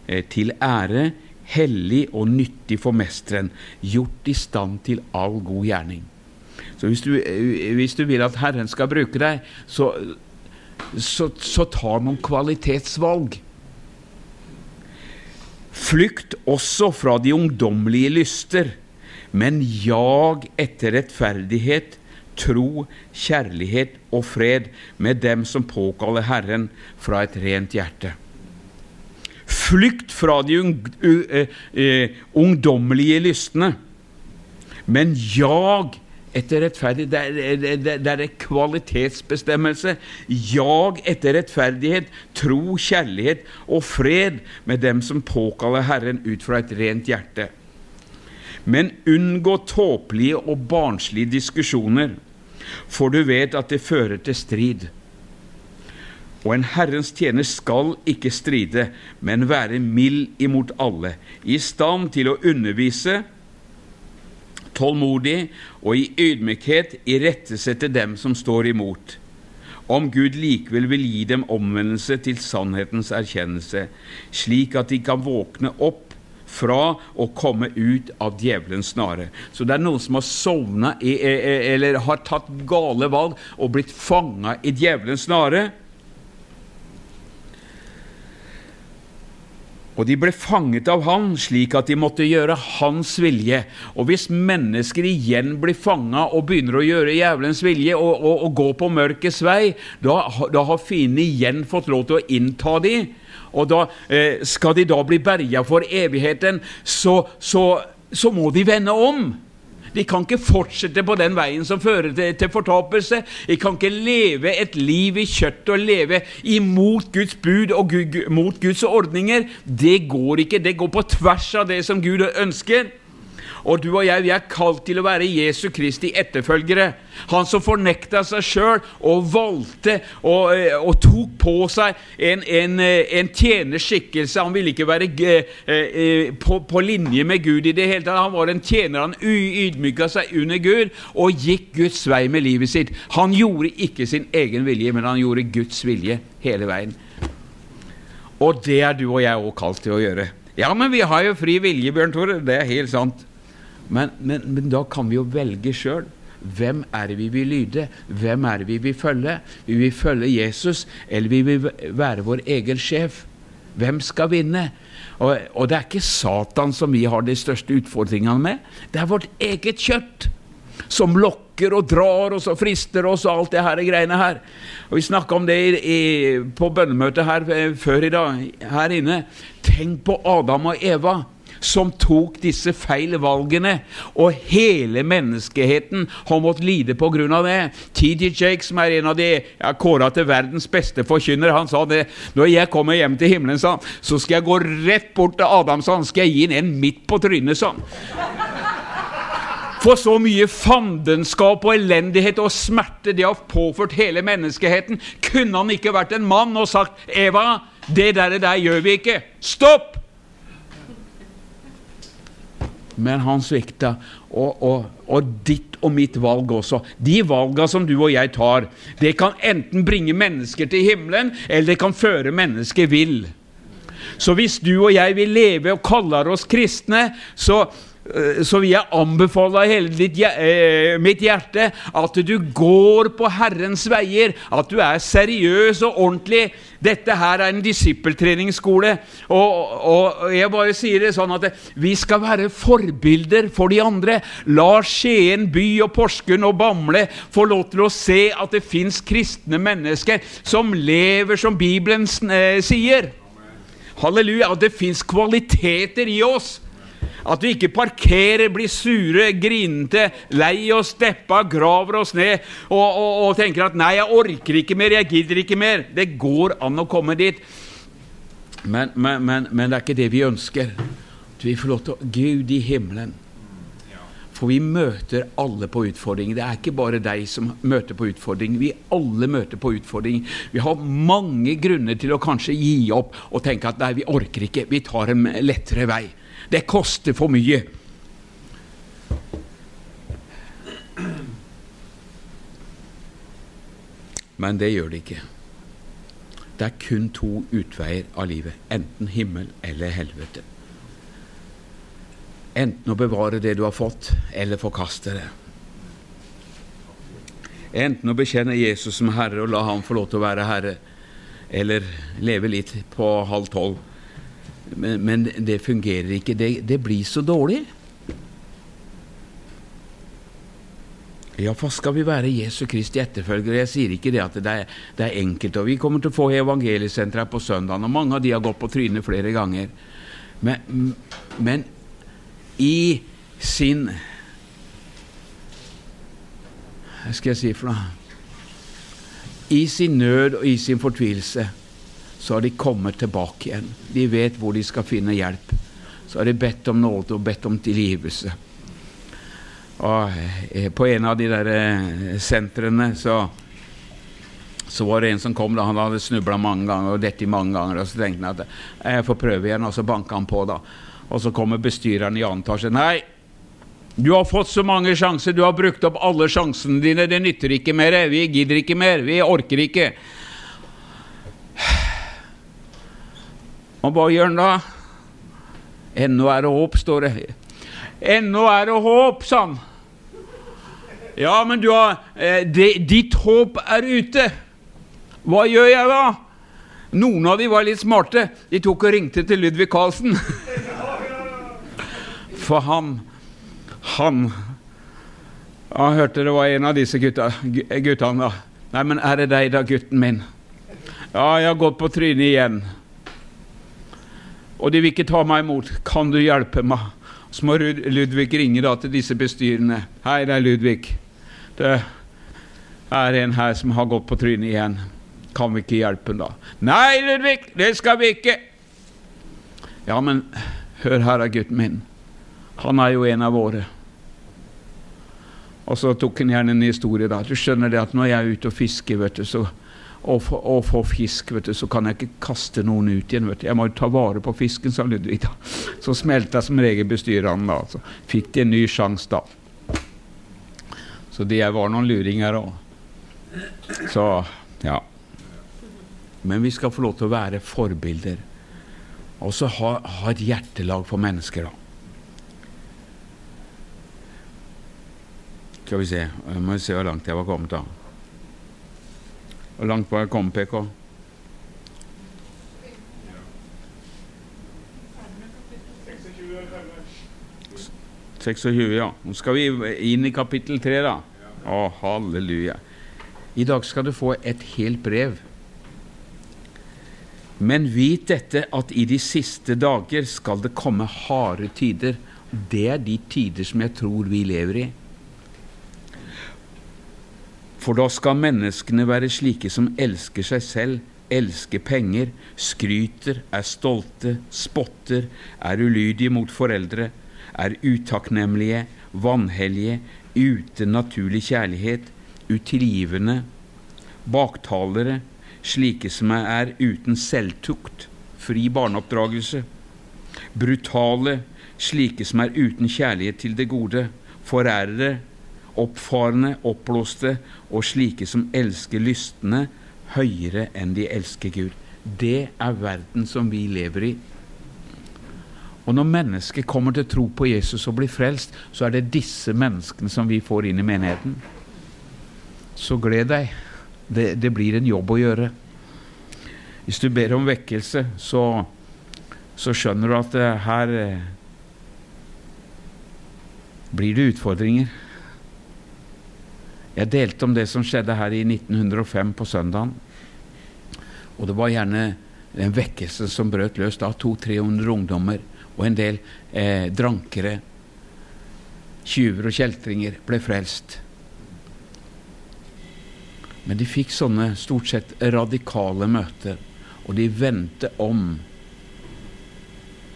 eh, til ære, hellig og nyttig for mesteren, gjort i stand til all god gjerning. Så hvis du, eh, hvis du vil at Herren skal bruke deg, så, så, så ta noen kvalitetsvalg. Flykt også fra de ungdommelige lyster, men jag etter rettferdighet, tro, kjærlighet og fred med dem som påkaller Herren fra et rent hjerte. Flykt fra de uh, uh, ungdommelige lystne, men jag etter rettferdighet. Det er, det er kvalitetsbestemmelse. Jag etter rettferdighet, tro, kjærlighet og fred med dem som påkaller Herren ut fra et rent hjerte. Men unngå tåpelige og barnslige diskusjoner, for du vet at det fører til strid. Og en Herrens tjener skal ikke stride, men være mild imot alle, i stand til å undervise, tålmodig og i ydmykhet irettesette dem som står imot, om Gud likevel vil gi dem omvendelse til sannhetens erkjennelse, slik at de kan våkne opp fra å komme ut av djevelens snare. Så det er noen som har sovna eller har tatt gale valg og blitt fanga i djevelens snare. Og de ble fanget av han, slik at de måtte gjøre hans vilje. Og hvis mennesker igjen blir fanga og begynner å gjøre djevelens vilje og, og, og gå på mørkets vei, da, da har fienden igjen fått lov til å innta dem. Og da eh, skal de da bli berga for evigheten, så, så, så må de vende om. De kan ikke fortsette på den veien som fører til, til fortapelse. De kan ikke leve et liv i kjøttet og leve imot Guds bud og Gud, mot Guds ordninger. Det går ikke. Det går på tvers av det som Gud ønsker. Og du og jeg vi er kalt til å være Jesu Kristi etterfølgere. Han som fornekta seg sjøl og valgte og, eh, og, tok på seg en, en, eh, en tjenerskikkelse. Han ville ikke være eh, på, på, linje med Gud i det hele tatt. Han var en tjener. Han ydmyka seg under Gud og gikk Guds vei med livet sitt. Han gjorde ikke sin egen vilje, men han gjorde Guds vilje hele veien. Og det er du og jeg òg kalt til å gjøre. Ja, men vi har jo fri vilje, Bjørn Tore. Det er helt sant. Men, men, men da kan vi jo velge sjøl. Hvem er det vi vil lyde? Hvem er det vi vil følge? Vi vil følge Jesus, eller vi vil være vår egen sjef? Hvem skal vinne? Og, og, det er ikke Satan som vi har de største utfordringene med. Det er vårt eget kjøtt som lokker og drar oss og frister oss og alt det her greiene her. Og Vi snakka om det i, i, på bønnemøtet her eh, før i dag, her inne. Tenk på Adam og Eva som tok disse feil valgene, og hele menneskeheten har måttet lide på grunn av det. T.D. Jake, som er en av de ja, kåra til verdens beste forkynnere, han sa det når jeg kommer hjem til himmelen, sa, så skal jeg gå rett bort til Adam, sa han skal jeg gi ham en midt på trynet, sa For så mye fandenskap og elendighet og smerte det har påført hele menneskeheten. Kunne han ikke vært en mann og sagt 'Eva, det der, der gjør vi ikke'. Stopp! Men han svikta. Og, og, og, ditt og mitt valg også. De valga som du og jeg tar, det kan enten bringe mennesker til himmelen, eller det kan føre mennesker vill. Så hvis du og jeg vil leve og kaller oss kristne, så så vil jeg anbefale hele ditt, eh, mitt hjerte at du går på Herrens veier, at du er seriøs og ordentlig. Dette her er en disippeltreningsskole. Og, og, jeg bare sier det sånn at vi skal være forbilder for de andre. La Skien by og Porsgrunn og Bamble få lov til å se at det fins kristne mennesker som lever som Bibelen eh, sier. Halleluja. At det fins kvaliteter i oss at vi ikke parkerer, blir sure, grinete, lei oss, deppa, graver oss ned og, og, og, tenker at 'nei, jeg orker ikke mer, jeg gidder ikke mer'. Det går an å komme dit. Men, men, men, men det er ikke det vi ønsker. At vi får lov til å Gud i himmelen. For vi møter alle på utfordringer. Det er ikke bare deg som møter på utfordringer. Vi alle møter på utfordringer. Vi har mange grunner til å kanskje gi opp og tenke at nei, vi orker ikke. Vi tar en lettere vei. Det koster for mye. Men det gjør det ikke. Det er kun to utveier av livet. Enten himmel eller helvete. Enten å bevare det du har fått, eller forkaste det. Enten å bekjenne Jesus som Herre og la ham få lov til å være Herre, eller leve litt på halv tolv. Men, men det fungerer ikke. Det, det blir så dårlig. Ja, for skal vi være Jesu Kristi etterfølgere? Jeg sier ikke det at det er, det er enkelt. og Vi kommer til å få evangeliesenter på søndagen, og mange av de har gått på trynet flere ganger. Men, men i sin Hva skal jeg si for noe? I sin nød og i sin fortvilelse så har de kommet tilbake igjen. De vet hvor de skal finne hjelp. Så har de bedt om nåde og bedt om tilgivelse. Og eh, på en av de der eh, sentrene så, så var det en som kom da han hadde snubla mange ganger og dette mange ganger. Og så tenkte han at jeg får prøve igjen, og så banka han på. da. Og så kommer bestyreren i annen etasje. Nei, du har fått så mange sjanser, du har brukt opp alle sjansene dine. Det nytter ikke mer. Vi gidder ikke mer. Vi orker ikke. Og hva gjør han da? Ennå er det håp, står det. Ennå er det håp, sa han. Ja, men du har eh, det, Ditt håp er ute. Hva gjør jeg da? Noen av de var litt smarte. De tok og ringte til Ludvig Carlsen. [LAUGHS] For han Han Ja, hørte det var en av disse gutta, guttene. da. Nei, men er det deg, da, gutten min? Ja, jeg har gått på trynet igjen. Og de vil ikke ta meg imot. Kan du hjelpe meg? Så må Ludvig ringe da til disse bestyrene. Hei, det er Ludvig. Det er en her som har gått på trynet igjen. Kan vi ikke hjelpe ham da? Nei, Ludvig, det skal vi ikke. Ja, men hør her, gutten min. Han er jo en av våre. Og så tok han gjerne en historie. da. Du skjønner det at når jeg er ute og fisker, vet du, så og få fisk, vet du, så kan jeg ikke kaste noen ut igjen. vet du. Jeg må jo ta vare på fisken, sa Ludvig. da. Så smelta som regel bestyrerne. da. Så fikk de en ny sjanse da. Så de var noen luringer òg. Så ja. Men vi skal få lov til å være forbilder. Og så ha, ha et hjertelag for mennesker, da. Skal vi se Jeg må se hvor langt jeg var kommet, da. Hvor langt? Ja. 26, ja. Nå skal vi inn i kapittel 3, da. Å, halleluja. I dag skal du få et helt brev. Men vit dette at i de siste dager skal det komme harde tider. Det er de tider som jeg tror vi lever i. For da skal menneskene være slike som elsker seg selv, elsker penger, skryter, er stolte, spotter, er ulydige mot foreldre, er utakknemlige, vanhellige, uten naturlig kjærlighet, utilgivende, baktalere, slike som er uten selvtukt, fri barneoppdragelse, brutale, slike som er uten kjærlighet til det gode, forærere, oppfarende, oppblåste og slike som elsker lystne høyere enn de elsker Gud. Det er verden som vi lever i. Og når mennesker kommer til tro på Jesus og blir frelst, så er det disse menneskene som vi får inn i menigheten. Så gled deg. Det, det blir en jobb å gjøre. Hvis du ber om vekkelse, så, så skjønner du at her eh, blir det utfordringer. Jeg delte om det som skjedde her i 1905 på søndagen. Og det var gjerne en vekkelse som brøt løs da. 200-300 ungdommer og en del eh, drankere, tjuver og kjeltringer, ble frelst. Men de fikk sånne stort sett radikale møter, og de vendte om.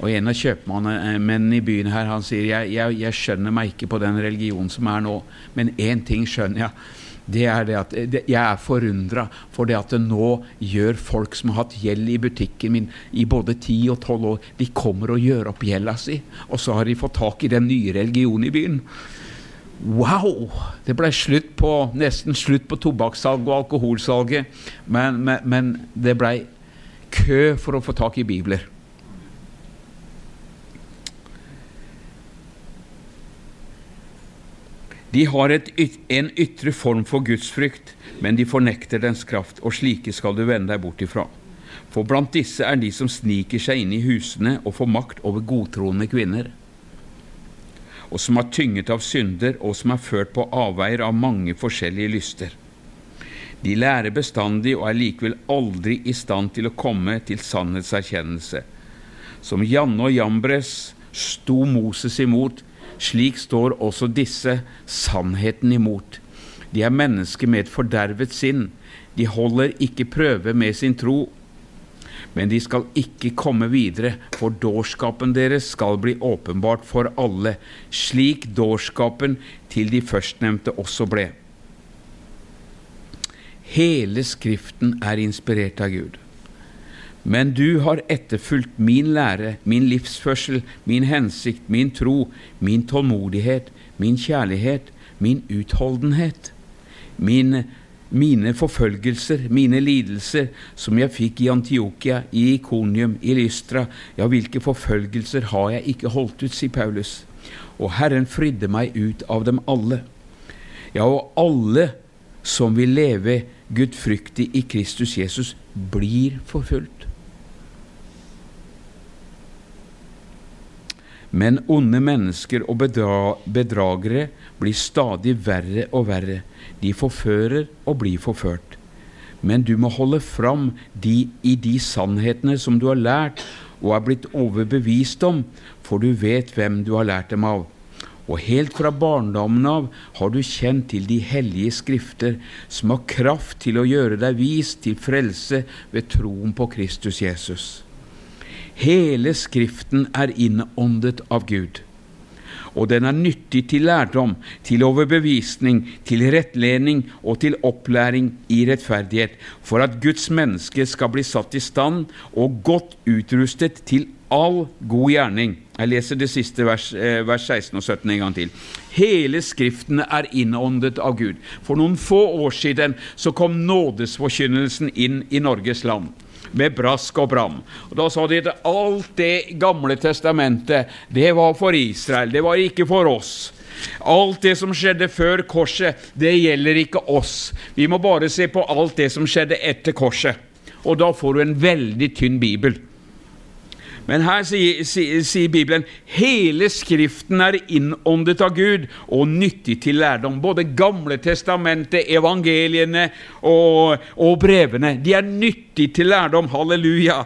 Og en av kjøpmennene i byen her, han sier jeg, jeg, jeg, skjønner meg ikke på den religionen som er nå, men én ting skjønner jeg. det er det at jeg er forundra for det at det nå gjør folk som har hatt gjeld i butikken min i både 10 og 12 år, de kommer og gjør opp gjelda si, og så har de fått tak i den nye religionen i byen. Wow! Det ble slutt på, nesten slutt på tobakkssalget og alkoholsalget, men, men, men det blei kø for å få tak i bibler. De har et, en ytre form for gudsfrykt, men de fornekter dens kraft, og slike skal du vende deg bort ifra. For blant disse er de som sniker seg inn i husene og får makt over godtroende kvinner, og som er tynget av synder, og som er ført på avveier av mange forskjellige lyster. De lærer bestandig og er likevel aldri i stand til å komme til sannhetserkjennelse. Som Janne og Jambres sto Moses imot, slik står også disse sannheten imot. De er mennesker med et fordervet sinn. De holder ikke prøve med sin tro. Men de skal ikke komme videre, for dårskapen deres skal bli åpenbart for alle, slik dårskapen til de førstnevnte også ble. Hele Skriften er inspirert av Gud. Men du har etterfulgt min lære, min livsførsel, min hensikt, min tro, min tålmodighet, min kjærlighet, min utholdenhet, min, mine forfølgelser, mine lidelser, som jeg fikk i Antiokia, i Ikonium, i Lystra. Ja, hvilke forfølgelser har jeg ikke holdt ut, sier Paulus. Og Herren fridde meg ut av dem alle. Ja, og alle som vil leve gudfryktig i Kristus Jesus, blir forfulgt. Men onde mennesker og bedra bedragere blir stadig verre og verre. De forfører og blir forført. Men du må holde fram de, i de sannhetene som du har lært og er blitt overbevist om, for du vet hvem du har lært dem av. Og helt fra barndommen av har du kjent til de hellige skrifter, som har kraft til å gjøre deg vis til frelse ved troen på Kristus Jesus. Hele Skriften er innåndet av Gud. Og den er nyttig til lærdom, til overbevisning, til rettledning og til opplæring i rettferdighet, for at Guds menneske skal bli satt i stand og godt utrustet til all god gjerning. Jeg leser det siste vers, eh, vers 16 og 17 en gang til. Hele Skriften er innåndet av Gud. For noen få år siden så kom nådesforkynnelsen inn i Norges land med brask og bram. Og Da sa de at alt det Gamle testamentet, det var for Israel, det var ikke for oss. Alt det som skjedde før korset, det gjelder ikke oss. Vi må bare se på alt det som skjedde etter korset. Og da får du en veldig tynn bibel. Men her sier, sier, sier, Bibelen hele Skriften er innåndet av Gud og nyttig til lærdom. Både Gamle testamentet, evangeliene og, og brevene. De er nyttig til lærdom. Halleluja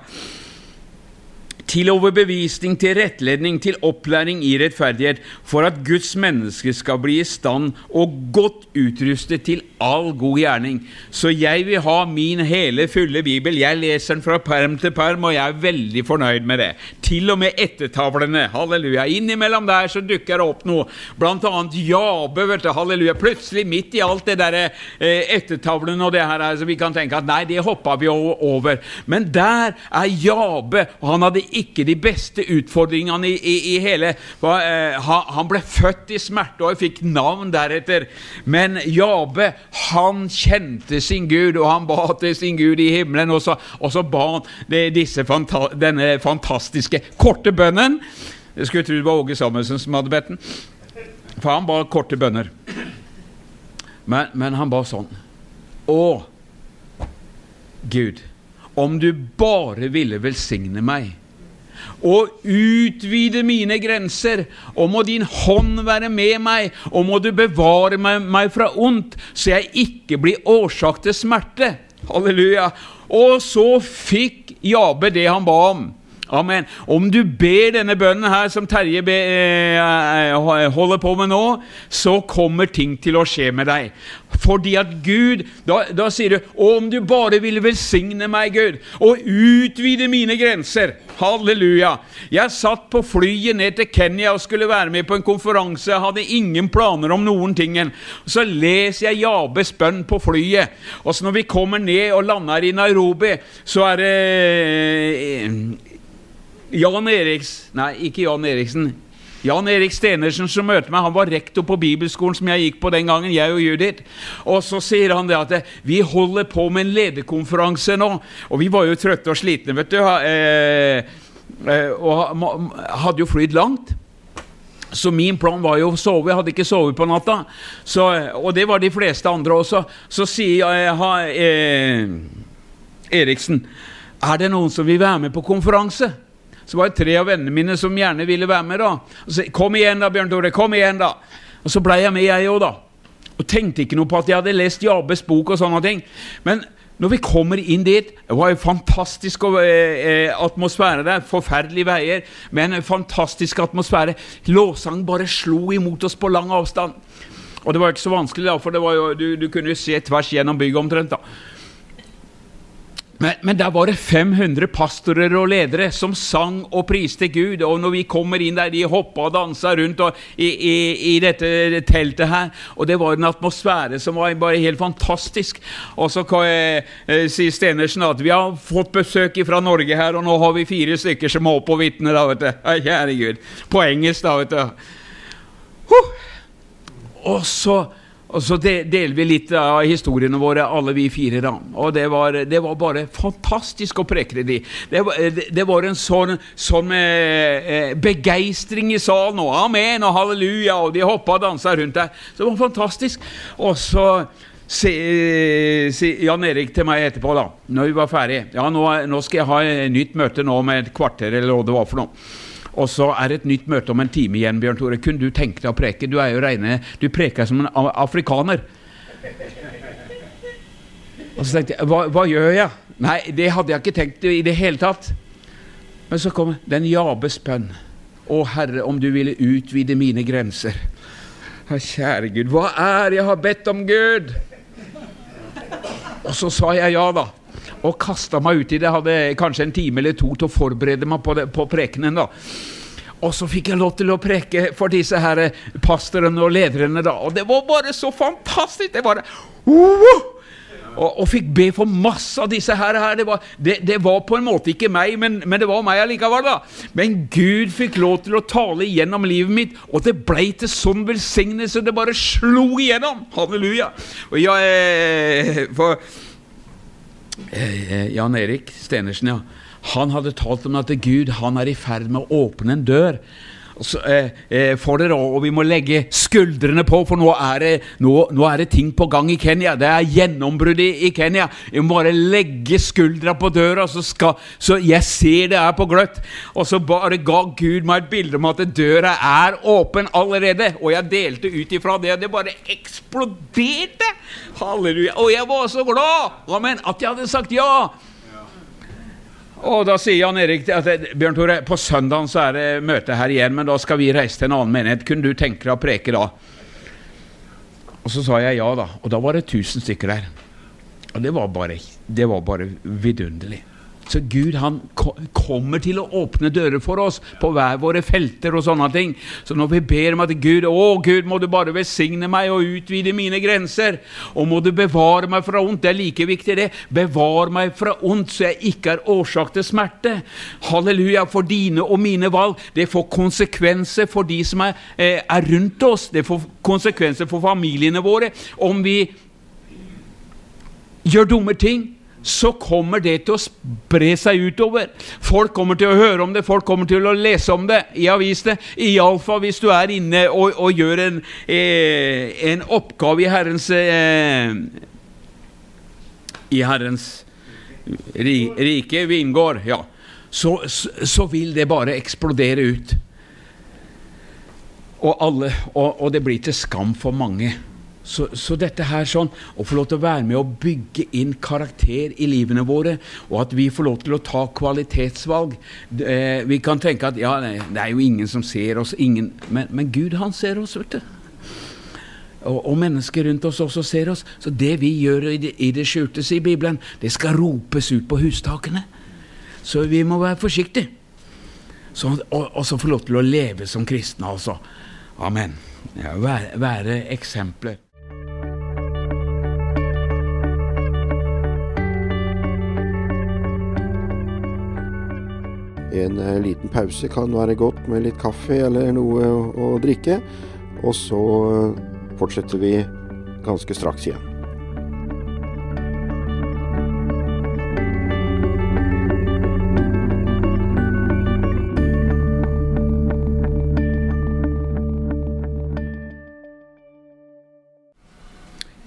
til overbevisning, til rettledning, til opplæring i rettferdighet, for at Guds menneske skal bli i stand og godt utrustet til all god gjerning. Så jeg vil ha min hele, fulle bibel. Jeg leser den fra perm til perm, og jeg er veldig fornøyd med det. Til og med ettertavlene. Halleluja. Innimellom der så dukker det opp noe, blant annet Jabe. vet du, halleluja. Plutselig, midt i alt det der eh, ettertavlene og det her, så vi kan tenke at nei, det hoppa vi over. Men der er Jabe, og han hadde ikke de beste utfordringene i, i, i hele uh, Han ble født i smerte og fikk navn deretter. Men Jabe, han kjente sin Gud, og han ba til sin Gud i himmelen. Og så, og så ba han fanta denne fantastiske korte bønnen. Jeg skulle tro det var Åge Samuelsen som hadde bedt den. For han ba korte bønner. Men, men han ba sånn Å, Gud, om du bare ville velsigne meg og utvide mine grenser. Og må din hånd være med meg, og må du bevare meg, meg fra ondt, så jeg ikke blir årsak til smerte. Halleluja. Og så fikk Jabe det han ba om. Amen. Om du ber denne bønnen her som Terje be, eh, holder på med nå, så kommer ting til å skje med deg. Fordi at Gud Da, da sier du om du bare ville velsigne meg, Gud, og utvide mine grenser. Halleluja. Jeg satt på flyet ned til Kenya og skulle være med på en konferanse. Jeg hadde ingen planer om noen ting. Så leser jeg Jabes bønn på flyet. Og så når vi kommer ned og lander i Nairobi, så er det Jan Eriks Nei, ikke Jan Eriksen. Jan Erik Stenersen som møtte meg, han var rektor på bibelskolen som jeg gikk på den gangen. jeg Og Judith. Og så sier han det at vi holder på med en lederkonferanse nå. Og vi var jo trøtte og slitne, vet du. Eh, eh, og hadde jo flydd langt. Så min plan var jo å sove. Jeg hadde ikke sovet på natta. Så, og det var de fleste andre også. Så sier jeg eh, Eriksen Er det noen som vil være med på konferanse? Så var det tre av vennene mine som gjerne ville være med. da. Og så, 'Kom igjen, da, Bjørn Tore. Kom igjen, da.' Og så blei jeg med, jeg òg, da. Og tenkte ikke noe på at jeg hadde lest Jabes bok og sånne ting. Men når vi kommer inn dit Det var en fantastisk eh, atmosfære der. Forferdelige veier, men en fantastisk atmosfære. Låsang bare slo imot oss på lang avstand. Og det var ikke så vanskelig, da, for jo, du, du, kunne se tvers gjennom bygget omtrent. da. Men, men, der var det 500 pastorer og ledere som sang og priste Gud. Og når vi kommer inn der, de hoppa og dansa rundt og, i, i, i, dette teltet her. Og det var en atmosfære som var bare helt fantastisk. Og så eh, eh, sier Stenersen at vi har fått besøk fra Norge her, og nå har vi fire stykker som er opp og vitner. Kjære Gud. På engelsk, da, vet du. Huh. Og så og så deler vi litt av historiene våre, alle vi fire. da. Og det var, det var bare fantastisk å preke det. Det var, det var en sånn, sånn eh, eh begeistring i salen. Og amen og halleluja, og de hoppa og dansa rundt der. Så det var fantastisk. Og så sier Jan Erik til meg etterpå, da når vi var ferdige Ja, nå, nå skal jeg ha et nytt møte nå med et kvarter, eller hva det var for noe. Og så er det et nytt møte om en time igjen, Bjørn Tore. Kunne du tenke deg å preke? Du er jo reine, du preker som en afrikaner. Og så tenkte jeg, hva, hva, gjør jeg? Nei, det hadde jeg ikke tenkt i det hele tatt. Men så kom den Jabes bønn. Å Herre, om du ville utvide mine grenser. Kjære Gud, hva er jeg har bedt om, Gud? Og så sa jeg ja, da og kasta meg ut i det. Hadde kanskje en time eller to til å forberede meg på, det, på prekenen. da. Og så fikk jeg lov til å preke for disse her pastorene og lederne. da, Og det var bare så fantastisk! Det var uh! og, og, fikk be for masse av disse her. her. Det, var, det, det, var, på en måte ikke meg, men, men det var meg allikevel. da. Men Gud fikk lov til å tale igjennom livet mitt, og det ble til sånn velsignelse. Det bare slo igjennom. Halleluja. Og jeg, eh, for Eh, eh, Jan Erik Stenersen, ja. Han hadde talt om at Gud han er i ferd med å åpne en dør så, eh, eh, for dere, og vi må legge skuldrene på, for nå er, det, nå, nå er det ting på gang i Kenya. Det er gjennombrudd i, i, Kenya. Vi må bare legge skuldra på døra, så, skal, så jeg ser det er på gløtt. Og så bare ga Gud meg et bilde om at døra er åpen allerede. Og jeg delte ut ifra det, og det bare eksploderte! Halleluja. Og jeg var så glad! Amen, at jeg hadde sagt ja. Og da sier Jan Erik at Bjørn Tore, på søndag så er det møte her igjen, men da skal vi reise til en annen menighet. Kunne du tenke deg å preke da? Og så sa jeg ja, da. Og da var det 1000 stykker der. Og det var bare, det var bare vidunderlig. Så Gud han kommer til å åpne dører for oss på hver våre felter og sånne ting. Så når vi ber om at Gud, å Gud, må du bare velsigne meg og utvide mine grenser, og må du bevare meg fra ondt, det er like viktig, det. Bevar meg fra ondt, så jeg ikke er årsak til smerte. Halleluja, for dine og mine valg. Det får konsekvenser for de som er, eh, er rundt oss. Det får konsekvenser for familiene våre om vi gjør dumme ting så kommer det til å spre seg utover. Folk kommer til å høre om det, folk kommer til å lese om det i avisene. Iallfall hvis du er inne og, og gjør en, eh, en, oppgave i Herrens eh, I Herrens ri, rike, vingård, ja. Så, så, vil det bare eksplodere ut. Og, alle, og, og det blir til skam for mange. Så, så, dette her sånn, å få lov til å være med og bygge inn karakter i livene våre, og at vi får lov til å ta kvalitetsvalg eh, Vi kan tenke at ja, det er jo ingen som ser oss, ingen, men, men Gud, han ser oss, vet du. Og, og, mennesker rundt oss også ser oss. Så det vi gjør i det, i det skjulte, sier Bibelen, det skal ropes ut på hustakene. Så vi må være forsiktige. Så, og, og så få lov til å leve som kristne, altså. Amen. Ja, være, være eksempler. En eh, liten pause kan være godt med litt kaffe eller noe å, drikke. Og så eh, fortsetter vi ganske straks igjen.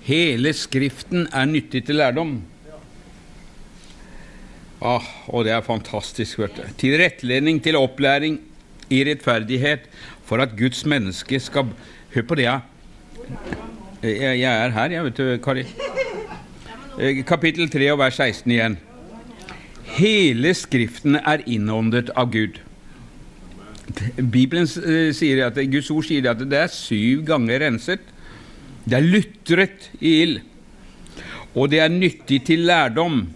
Hele Skriften er nyttig til lærdom. Ah, og det er fantastisk. vet du. Tilrettledning til opplæring i rettferdighet for at Guds menneske skal Hør på det, ja. Jeg, jeg er her, jeg, vet du, Kari. Eh, kapittel 3 og vers 16 igjen. Hele Skriften er innåndet av Gud. Bibelen uh, sier at Guds ord sier at det er syv ganger renset. Det er lutret i ild. Og det er nyttig til lærdom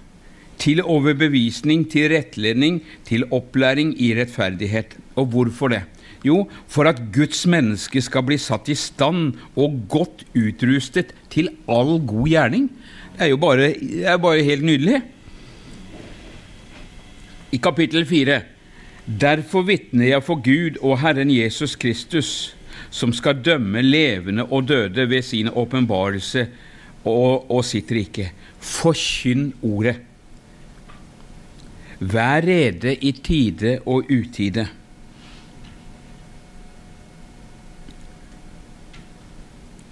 til overbevisning, til rettledning, til opplæring i rettferdighet. Og hvorfor det? Jo, for at Guds menneske skal bli satt i stand og godt utrustet til all god gjerning. Det er jo bare, er bare helt nydelig. I kapittel 4.: Derfor vitner jeg for Gud og Herren Jesus Kristus, som skal dømme levende og døde ved sin åpenbarelse og, og sitt rike. Forkynn ordet. Vær rede i tide og utide.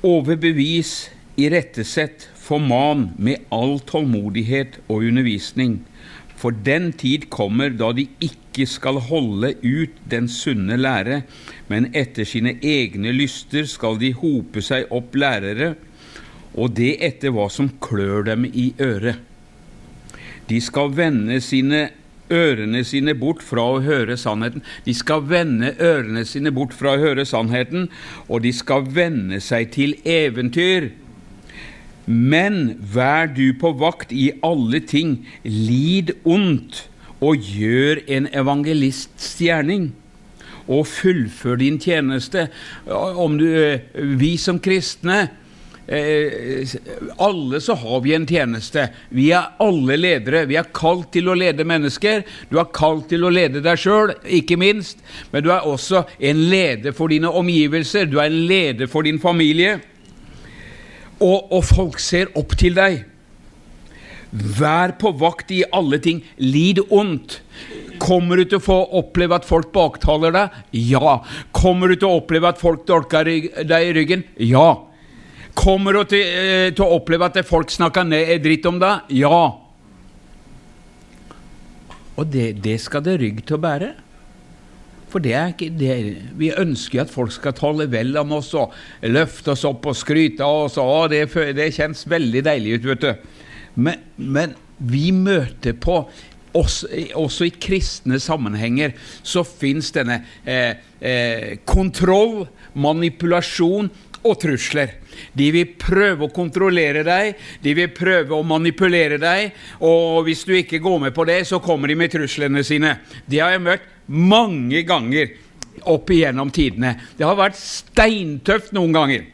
Overbevis, irettesett, forman med all tålmodighet og undervisning. For den tid kommer da de ikke skal holde ut den sunne lære, men etter sine egne lyster skal de hope seg opp lærere, og det etter hva som klør dem i øret. De skal vende sine ørene sine bort fra å høre sannheten. De skal vende ørene sine bort fra å høre sannheten, og de skal vende seg til eventyr. Men vær du på vakt i alle ting, lid ondt, og gjør en evangelists gjerning. Og fullfør din tjeneste. Om du, eh, vi som kristne Eh, alle så har vi en tjeneste. Vi er alle ledere. Vi er kalt til å lede mennesker. Du er kalt til å lede deg sjøl, ikke minst. Men du er også en leder for dine omgivelser. Du er en leder for din familie. Og, og folk ser opp til deg. Vær på vakt i alle ting. Lid ondt. Kommer du til å få oppleve at folk baktaler deg? Ja. Kommer du til å oppleve at folk dolker deg i ryggen? Ja. Kommer du til, eh, til, å oppleve at folk snakker ned, dritt om deg? Ja. Og det, det, skal det rygg til å bære. For det er ikke det. Vi ønsker at folk skal tale vel om oss og løfte oss opp og skryte av oss. Og det, det kjennes veldig deilig ut, vet du. Men, men vi møter på også, også, i kristne sammenhenger så fins denne eh, eh, kontroll, manipulasjon og trusler. De vil prøve å kontrollere deg, de vil prøve å manipulere deg, og hvis du ikke går med på det, så kommer de med truslene sine. De har jeg møtt mange ganger opp igjennom tidene. Det har vært steintøft noen ganger.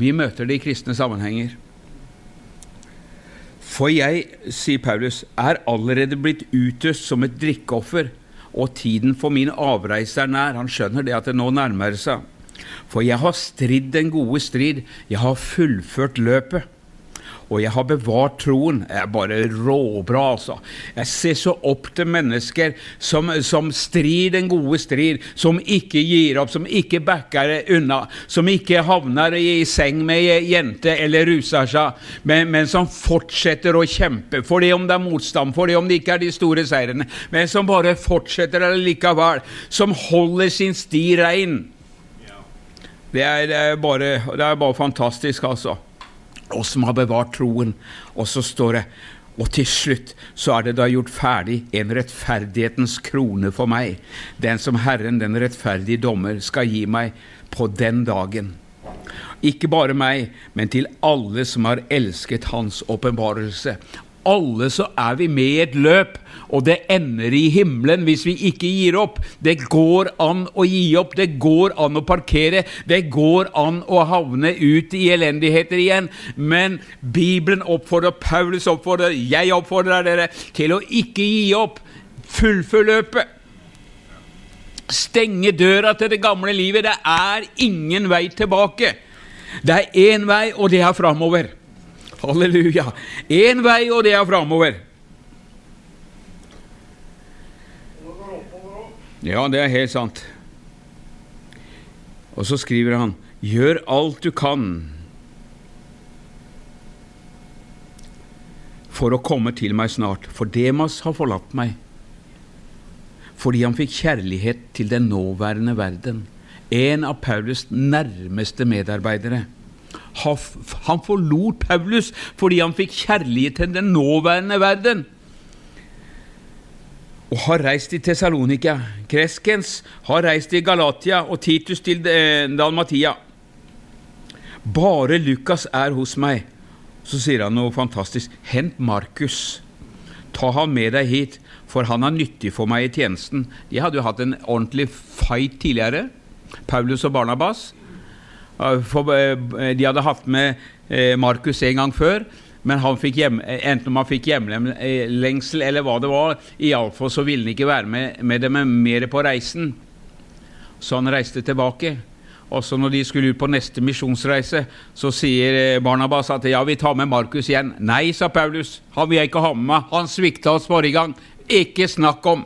Vi møter det i kristne sammenhenger. For jeg, sier Paulus, er allerede blitt utøst som et drikkeoffer og tiden for min avreise er nær. Han skjønner det at det nå nærmer seg. For jeg har stridd den gode strid, jeg har fullført løpet og jeg har bevart troen. Det er bare råbra, altså. Jeg ser så opp til mennesker som, som strir den gode strid, som ikke gir opp, som ikke backer unna, som ikke havner i seng med ei jente eller ruser seg, men, men, som fortsetter å kjempe, for det om det er motstand, for det om det ikke er de store seirene, men som bare fortsetter likevel, som holder sin sti rein. Det er, det er, bare, det er bare fantastisk, altså. Og som har bevart troen. Og så står det og til slutt så er det da gjort ferdig en rettferdighetens krone for meg, den som Herren, den rettferdige dommer, skal gi meg på den dagen. Ikke bare meg, men til alle som har elsket Hans åpenbarelse alle så er vi med i et løp, og det ender i himmelen hvis vi ikke gir opp. Det går an å gi opp, det går an å parkere, det går an å havne ut i elendigheter igjen. Men Bibelen oppfordrer, Paulus oppfordrer, jeg oppfordrer dere til å ikke gi opp. Fullfør løpet. Stenge døra til det gamle livet. Det er ingen vei tilbake. Det er én vei, og det er framover. Halleluja. Én vei, og det er framover. Ja, det er helt sant. Og så skriver han Gjør alt du kan for å komme til meg snart, for Demas har forlatt meg. Fordi han fikk kjærlighet til den nåværende verden. En av Paulus nærmeste medarbeidere. Han forlot Paulus fordi han fikk kjærlighet til den nåværende verden. Og har reist til Tessalonika. Kreskens har reist til Galatia og Titus til eh, Dalmatia. Bare Lukas er hos meg. Så sier han noe fantastisk. Hent Markus. Ta ham med deg hit, for han er nyttig for meg i tjenesten. De hadde jo hatt en ordentlig fight tidligere, Paulus og Barnabas. For eh, de hadde hatt med eh, Markus en gang før, men han fikk hjem, enten om han fikk hjemlengsel eller hva det var, iallfall så ville han ikke være med, med dem mer på reisen. Så han reiste tilbake. Og så når de skulle ut på neste misjonsreise, så sier eh, Barnabas at ja, vi tar med Markus igjen. Nei, sa Paulus, han vil jeg ikke ha med meg. Han svikta oss forrige gang. Ikke snakk om!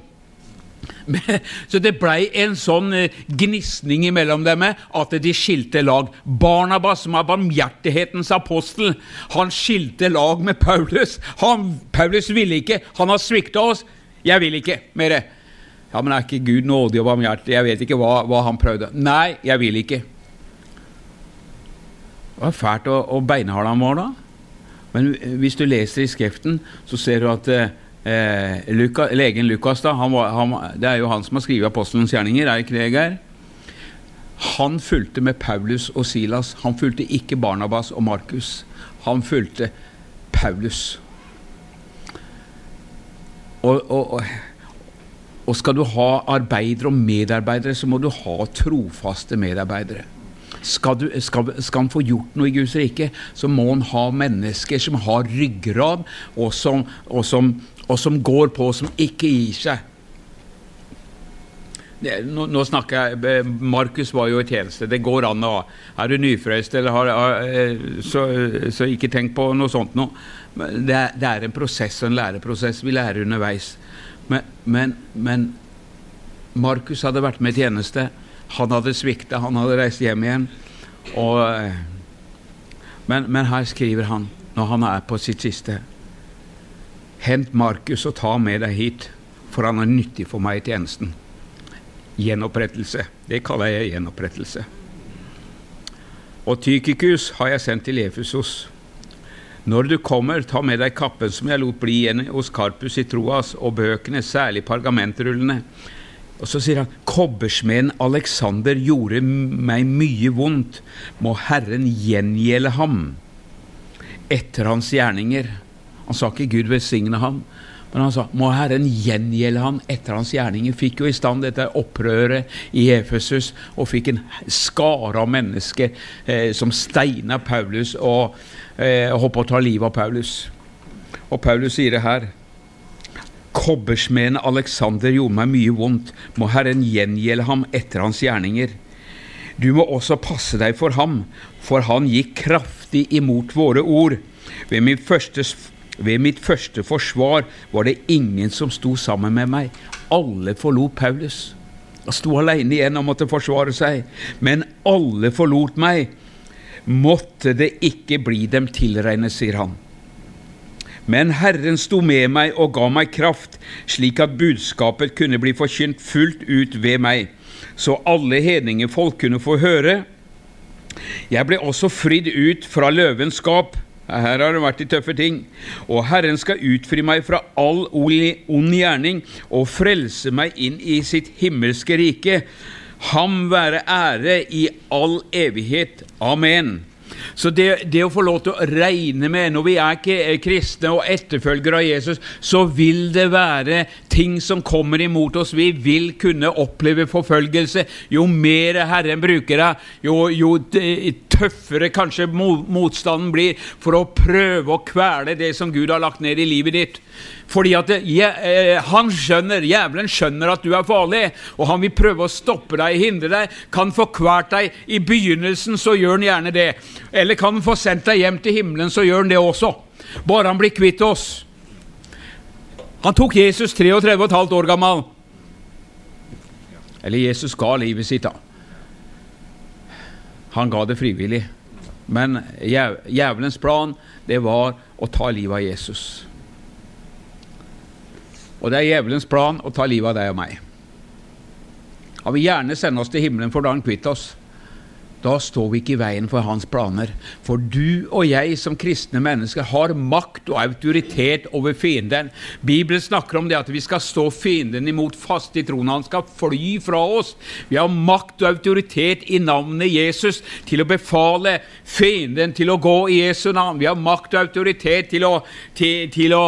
[LAUGHS] Så det blei en sånn eh, gnisning imellom dem at de skilte lag. Barnabas, som er barmhjertighetens apostel, han skilte lag med Paulus. Han, Paulus ville ikke. Han har svikta oss. Jeg vil ikke mer. Ja, men er ikke Gud nådig og barmhjertig? Jeg vet ikke hva, hva, han prøvde. Nei, jeg vil ikke. Det var fælt å, og beinhard han var da. Men hvis du leser i Skriften, så ser du at eh, eh, Luka, legen Lukas, da, han var, han, det er jo han som har skrevet apostelens gjerninger, er ikke det, Geir? Han fulgte med Paulus og Silas. Han fulgte ikke Barnabas og Markus. Han fulgte Paulus. Og, og, og, skal du ha arbeidere og medarbeidere, så må du ha trofaste medarbeidere. Skal, du, skal, skal, han få gjort noe i Guds rike, så må han ha mennesker som har ryggrad, og som, og som og som går på, som ikke gir seg. Nå, nå, snakker jeg Markus var jo i tjeneste. Det går an å Er du nyfrøst, eller har, eh, så, så, ikke tenk på noe sånt noe. Det, det, er en prosess en læreprosess. Vi lærer underveis. Men, men, men Markus hadde vært med i tjeneste. Han hadde svikta, han hadde reist hjem igjen. Og, eh, men, men her skriver han, når han er på sitt siste Hent Markus og ta med deg hit, for han er nyttig for meg i tjenesten. Gjenopprettelse. Det kaller jeg gjenopprettelse. Og Tykikus har jeg sendt til Efesos. Når du kommer, ta med deg kappen som jeg lot bli igjen hos Karpus i Troas, og bøkene, særlig pergamentrullene. Og så sier han kobbersmeden Alexander gjorde meg mye vondt. Må Herren gjengjelde ham etter hans gjerninger. Han sa ikke 'Gud velsigne ham', men han sa 'Må Herren gjengjelde ham etter hans gjerninger'. Fikk jo i stand dette opprøret i Efesus, og fikk en skare av mennesker eh, som steina Paulus og eh, holdt på å ta livet av Paulus. Og Paulus sier det her. Kobbersmeden Alexander gjorde meg mye vondt. Må Herren gjengjelde ham etter hans gjerninger. Du må også passe deg for ham, for han gikk kraftig imot våre ord. Ved min første ved mitt første forsvar var det ingen som sto sammen med meg. Alle forlot Paulus. Han sto alene igjen og måtte forsvare seg. Men alle forlot meg. Måtte det ikke bli dem tilregnet, sier han. Men Herren sto med meg og ga meg kraft, slik at budskapet kunne bli forkynt fullt ut ved meg, så alle hedningefolk kunne få høre Jeg ble også fridd ut fra løvens skap. Her har det vært de tøffe ting. Og Herren skal utfri meg fra all ond gjerning og frelse meg inn i sitt himmelske rike. Ham være ære i all evighet. Amen. Så det, det, å få lov til å regne med Når vi er ikke kristne og etterfølgere av Jesus, så vil det være ting som kommer imot oss. Vi vil kunne oppleve forfølgelse. Jo mer Herren bruker deg, jo, jo tøffere kanskje motstanden blir for å prøve å kvele det som Gud har lagt ned i livet ditt. Fordi at ja, eh, han skjønner, Jævelen skjønner at du er farlig, og han vil prøve å stoppe deg, hindre deg. Kan få kvalt deg i begynnelsen, så gjør han gjerne det. Eller kan han få sendt deg hjem til himmelen, så gjør han det også. Bare han blir kvitt oss. Han tok Jesus 33,5 år gammel. Eller Jesus ga livet sitt, da. Han ga det frivillig. Men jævelens plan, det var å ta livet av Jesus. Og det er djevelens plan å ta livet av deg og meg. Han vil gjerne sende oss til himmelen, for da han kvitt oss. Da står vi ikke i veien for hans planer. For du og jeg som kristne mennesker har makt og autoritet over fienden. Bibelen snakker om det at vi skal stå fienden imot fast i troen. Han skal fly fra oss. Vi har makt og autoritet i navnet Jesus til å befale fienden til å gå i Jesu navn. Vi har makt og autoritet til å, til, til å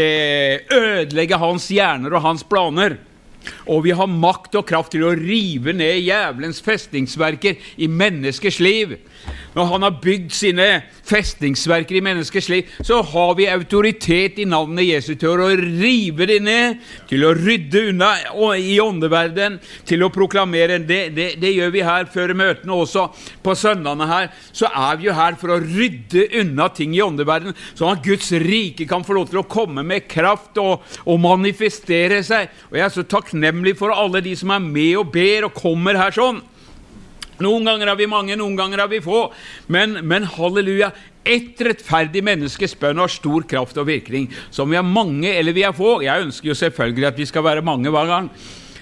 Eh, ødelegge hans hjerner og hans planer. Og vi har makt og kraft til å rive ned jævelens festningsverker i menneskers liv. Når han har bygd sine festningsverker i menneskers liv, så har vi autoritet i navnet Jesus til å rive det ned, til å rydde unna i åndeverden, til å proklamere. Det, det, det gjør vi her før møtene også. På søndagene her så er vi jo her for å rydde unna ting i åndeverden, sånn at Guds rike kan få lov til å komme med kraft og, og manifestere seg. Og Jeg er så takknemlig for alle de som er med og ber og kommer her sånn. Noen ganger har vi mange, noen ganger har vi få. Men, men halleluja, ett rettferdig menneskes bønn har stor kraft og virkning. Så om vi er mange eller vi er få Jeg ønsker jo selvfølgelig at vi skal være mange hver gang.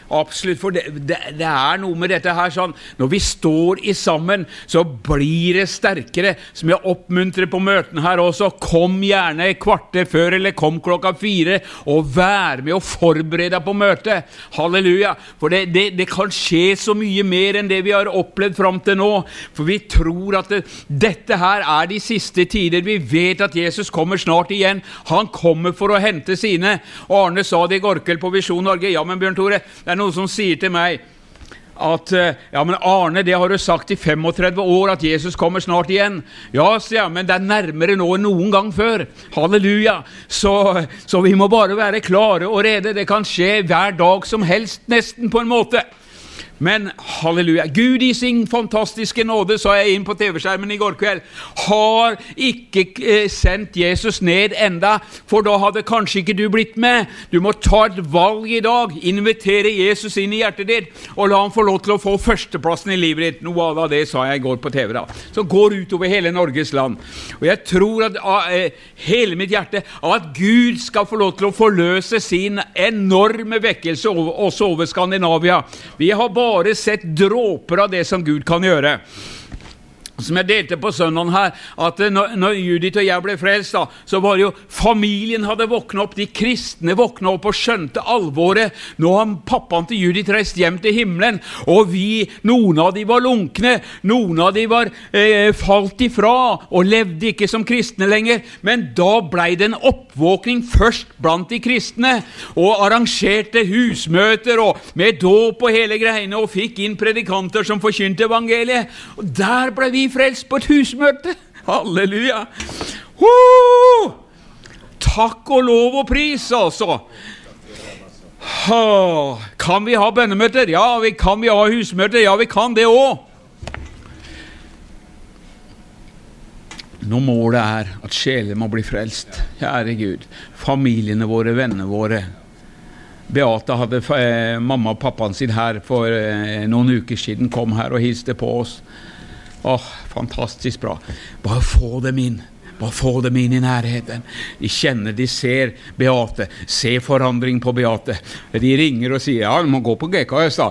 Absolutt. For det, det, det, er noe med dette her sånn Når vi står i sammen, så blir det sterkere. Som jeg oppmuntrer på møtene her også. Kom gjerne et kvarter før, eller kom klokka fire, og vær med og forbered deg på møtet. Halleluja. For det, det, kan skje så mye mer enn det vi har opplevd fram til nå. For vi tror at dette her er de siste tider. Vi vet at Jesus kommer snart igjen. Han kommer for å hente sine. Arne sa det i går kveld på Visjon Norge. Ja, men Bjørn Tore, det er noen som sier til meg at eh, Ja, men Arne, det har du sagt i 35 år, at Jesus kommer snart igjen. Ja, sier jeg, men det er nærmere nå enn noen gang før. Halleluja. Så, så vi må bare være klare og rede. Det kan skje hver dag som helst, nesten, på en måte. Men halleluja. Gud i sin fantastiske nåde, sa jeg inn på TV-skjermen i går kveld, har ikke eh, sendt Jesus ned enda, for da hadde kanskje ikke du blitt med. Du må ta et valg i dag. Invitere Jesus inn i hjertet ditt, og la ham få lov til å få førsteplassen i livet ditt. Noe av det sa jeg i går på TV, da. Som går utover hele Norges land. Og jeg tror at, av eh, hele mitt hjerte at Gud skal få lov til å forløse sin enorme vekkelse også over Skandinavia. Vi har bare bare sett dråper av det som Gud kan gjøre som jeg delte på søndagen her, at når, når, Judith og jeg ble frelst, da, så var det jo familien hadde våkna opp, de kristne våkna opp og skjønte alvoret. Nå har pappaen til Judith reist hjem til himmelen, og vi, noen av de var lunkne, noen av de var eh, falt ifra og levde ikke som kristne lenger. Men da blei det en oppvåkning først blant de kristne, og arrangerte husmøter og med dåp og hele greiene, og fikk inn predikanter som forkynte evangeliet. Og der ble vi frelst på et husmøte. Halleluja! Uh! Takk og lov og pris, altså. Oh, kan vi ha bønnemøter? Ja, vi kan vi ha husmøter? Ja, vi kan det òg. Når målet er at sjeler må bli frelst, kjære Gud, familiene våre, vennene våre Beate hadde eh, mamma og pappaen sin her for eh, noen uker siden, kom her og hilste på oss. Åh, fantastisk bra. Bare få dem inn. Bare få dem inn i nærheten. De kjenner, de ser Beate. Se forandring på Beate. De ringer og sier ja, du må gå på GKS, da.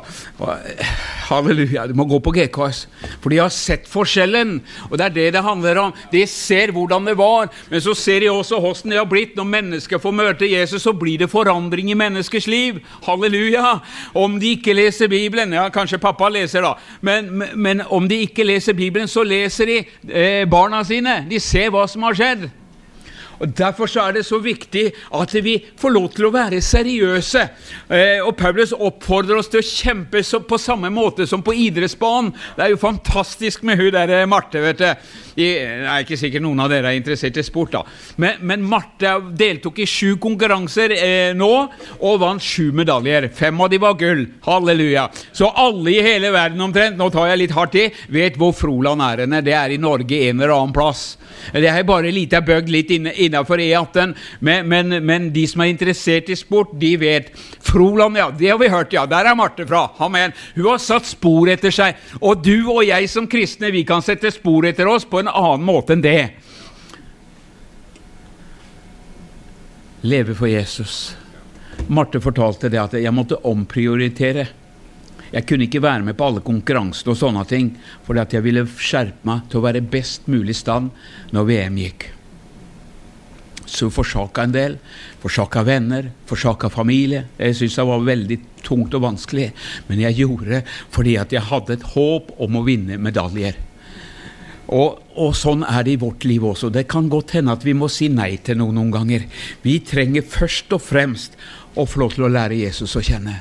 Halleluja, du må gå på GKS. For de har sett forskjellen, og det er det det handler om. De ser hvordan det var, men så ser de også hvordan det har blitt. Når mennesker får møte Jesus, så blir det forandring i menneskers liv. Halleluja! Om de ikke leser Bibelen, ja, kanskje pappa leser, da, men, men om de ikke leser Bibelen, så leser de eh, barna sine. De ser hva som har skjedd. Og Derfor så er det så viktig at vi får lov til å være seriøse. Eh, og Paulus oppfordrer oss til å kjempe på samme måte som på idrettsbanen. Det er jo fantastisk med hun der eh, Marte. vet du. Jeg er ikke sikkert noen av dere er interessert i sport, da. Men, men Marte deltok i sju konkurranser eh, nå og vant sju medaljer. Fem av de var gull. Halleluja. Så alle i hele verden omtrent, nå tar jeg litt hardt i, vet hvor Froland er henne. Det er i Norge en eller annen plass. Det er bare lite bøgd litt innafor E18, men, men, men, de som er interessert i sport, de vet. Froland, ja, det har vi hørt, ja. Der er Marte fra. Amen. Hun har satt spor etter seg. Og du og jeg som kristne, vi kan sette spor etter oss på en annen måte enn det. Leve for Jesus. Marte fortalte det at jeg måtte omprioritere. Jeg kunne ikke være med på alle konkurransene og sånne ting, fordi at jeg ville skjerpe meg til å være best mulig i stand når VM gikk. Så forsaka en del. Forsaka venner, forsaka familie. Jeg syntes det var veldig tungt og vanskelig, men jeg gjorde det fordi at jeg hadde et håp om å vinne medaljer. Og, og, sånn er det i vårt liv også. Det kan godt hende at vi må si nei til noe noen ganger. Vi trenger først og fremst å få lov til å lære Jesus å kjenne.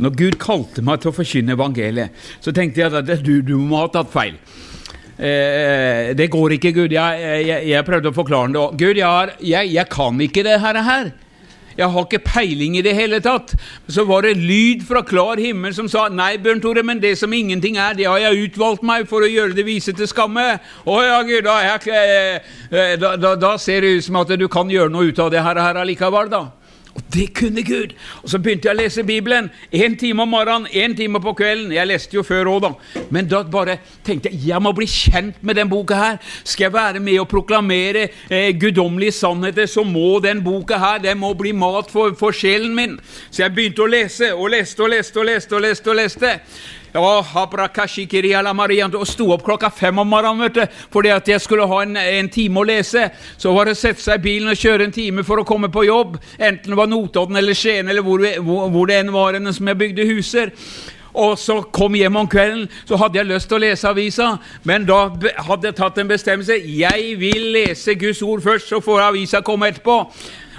Når Gud kalte meg til å forkynne evangeliet, så tenkte jeg at du, du må ha tatt feil. Eh, det går ikke, Gud. Jeg, jeg, jeg prøvde å forklare det. Gud, jeg, har, jeg, kan ikke det her. Jeg har ikke peiling i det hele tatt. Så var det lyd fra klar himmel som sa Nei, Bjørn Tore, men det som ingenting er, det har jeg utvalgt meg for å gjøre det vise til skamme. Å ja, Gud, da, jeg, eh, da, da, da, ser det ut som at du kan gjøre noe ut av det her, her allikevel, da. Og det kunne Gud! Og Så begynte jeg å lese Bibelen. Én time om morgenen, én time på kvelden. Jeg leste jo før òg, da. Men da bare tenkte jeg jeg må bli kjent med den boka her. Skal jeg være med og proklamere eh, guddommelige sannheter, så må den boka her den må bli mat for, for sjelen min. Så jeg begynte å lese og leste og leste og leste. og leste og leste. Ja, og sto opp klokka fem om morgenen vet du, fordi at jeg skulle ha en, en time å lese. Så var det å sette seg i bilen og kjøre en time for å komme på jobb. Enten det var Notodden eller Skien eller hvor, hvor, hvor det enn var som jeg bygde huser. Og så kom hjem om kvelden, så hadde jeg lyst til å lese avisa. Men da hadde jeg tatt en bestemmelse. Jeg vil lese Guds ord først, så får avisa komme etterpå.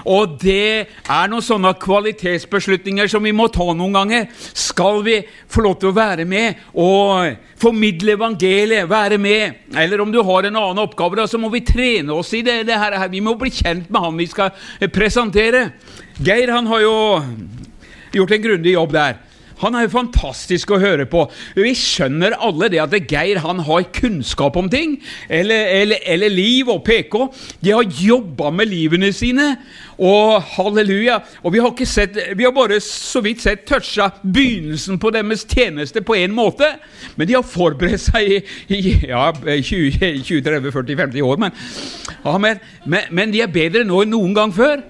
Og det er noen sånne kvalitetsbeslutninger som vi må ta noen ganger. Skal vi få lov til å være med og formidle evangeliet, være med, eller om du har en annen oppgave, da, så må vi trene oss i det, det her. Vi må bli kjent med han vi skal presentere. Geir han har jo gjort en grundig jobb der. Han er jo fantastisk å høre på. Vi skjønner alle det at Geir han har kunnskap om ting. Eller, eller, eller Liv og PK. De har jobba med livene sine. Og halleluja. Og vi har, ikke sett, vi har bare så vidt sett toucha begynnelsen på deres tjeneste på én måte. Men de har forberedt seg i, i ja, 20-30-40-50 år. Men, ja, men, men, men de er bedre nå enn noen gang før.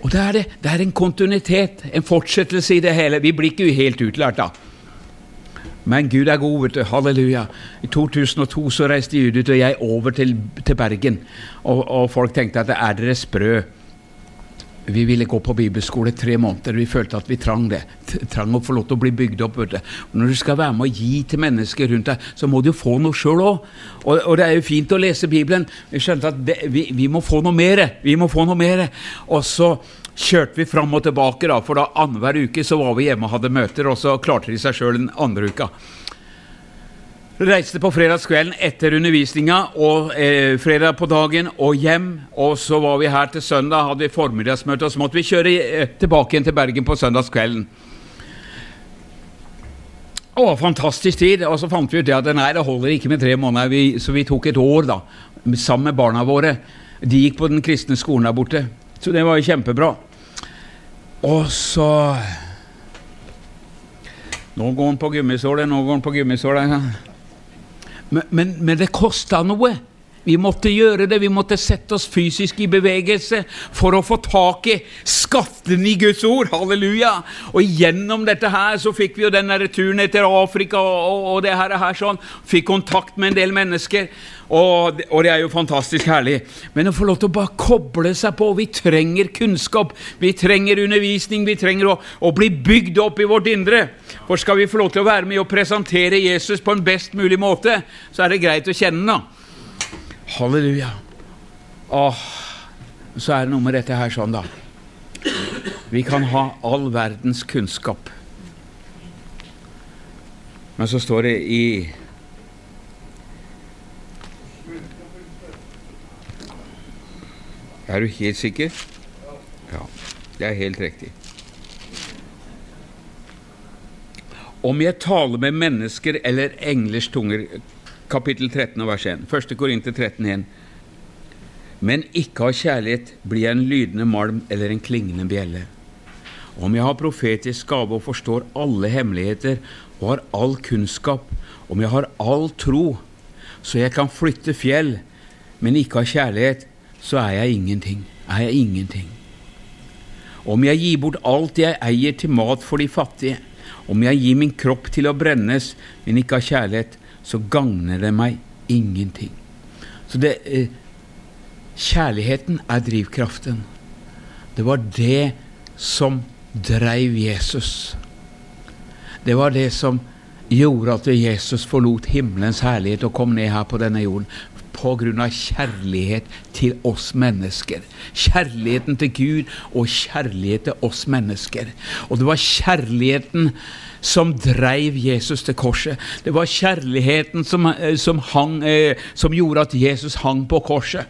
Og det er, det. det er en kontinuitet, en fortsettelse i det hele. Vi blir ikke helt utlært, da. Men Gud er god, vet du. Halleluja. I 2002 så reiste Judith og jeg over til, til Bergen, og, og, folk tenkte at er dere sprø? Vi ville gå på bibelskole tre måneder. Vi følte at vi trang det. Trang å få lov til å bli bygd opp. Når du skal være med å gi til mennesker rundt deg, så må du jo få noe sjøl òg. Og, og, det er jo fint å lese Bibelen. Vi skjønte at det, vi, vi, må få noe mer. Vi må få noe mer. Og så kjørte vi fram og tilbake, da, for da annenhver uke så var vi hjemme og hadde møter, og så klarte de seg sjøl den andre uka. Reiste på fredagskvelden etter undervisninga og eh, fredag på dagen og hjem. Og så var vi her til søndag, hadde vi formiddagsmøte, og så måtte vi kjøre eh, tilbake igjen til Bergen på søndagskvelden. Å, fantastisk tid. Og så fant vi ut det at nei, det holder ikke med tre måneder, vi, så vi tok et år da, sammen med barna våre. De gikk på den kristne skolen der borte, så det var jo kjempebra. Og så Nå går han på gummisålet, nå går han på gummisåle. Men, men, men det kosta noe. Vi måtte gjøre det, vi måtte sette oss fysisk i bevegelse for å få tak i skatten i Guds ord. Halleluja! Og gjennom dette her så fikk vi jo den turen til Afrika og, og, det her, her sånn. Fikk kontakt med en del mennesker. Og, og, det er jo fantastisk herlig. Men å få lov til å bare koble seg på Vi trenger kunnskap, vi trenger undervisning, vi trenger å, å bli bygd opp i vårt indre. For skal vi få lov til å være med og presentere Jesus på en best mulig måte, så er det greit å kjenne ham. Halleluja. Åh, så er det noe med dette her sånn, da. Vi kan ha all verdens kunnskap. Men så står det i Er du helt sikker? Ja, det er helt riktig. Om jeg taler med mennesker eller englers tunger Kapittel 13 vers 1. 1. Korinter 13, 1. Men ikke av kjærlighet blir jeg en lydende malm eller en klingende bjelle. Om jeg har profetisk gave og forstår alle hemmeligheter og har all kunnskap, om jeg har all tro, så jeg kan flytte fjell, men ikke av kjærlighet, så er jeg ingenting. Er jeg ingenting. Om jeg gir bort alt jeg eier til mat for de fattige, om jeg gir min kropp til å brennes, men ikke av kjærlighet, så gagner det meg ingenting. Så det eh, Kjærligheten er drivkraften. Det var det som dreiv Jesus. Det var det som gjorde at Jesus forlot himmelens herlighet og kom ned her på denne jorden på grunn av kjærlighet til oss mennesker. Kjærligheten til Gud og kjærlighet til oss mennesker. Og det var kjærligheten som dreiv Jesus til korset. Det var kjærligheten som, eh, som, hang, eh, som gjorde at Jesus hang på korset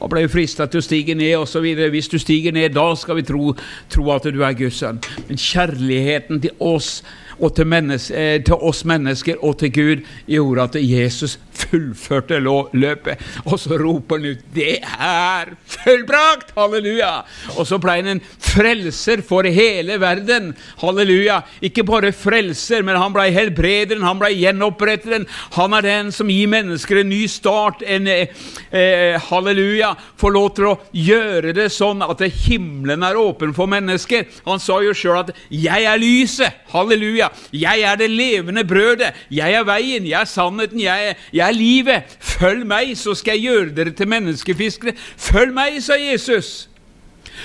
og ble frista til å stige ned osv. Hvis du stiger ned, da skal vi tro, tro at du er Guds sønn. Men kjærligheten til oss og til, menneske, til, oss mennesker og til Gud gjorde at Jesus fullførte løpet. Og så roper han ut 'Det er fullbrakt!' Halleluja! Og så ble han en frelser for hele verden. Halleluja! Ikke bare frelser, men han ble helbrederen, han ble gjenoppretteren. Han er den som gir mennesker en ny start. En, eh, eh, halleluja! Får lov til å gjøre det sånn at himmelen er åpen for mennesker. Han sa jo sjøl at 'jeg er lyset'. Halleluja! 'Jeg er det levende brødet. Jeg er veien, jeg er sannheten, jeg er, livet.' 'Følg meg, så skal jeg gjøre dere til menneskefiskere.' 'Følg meg', sa Jesus.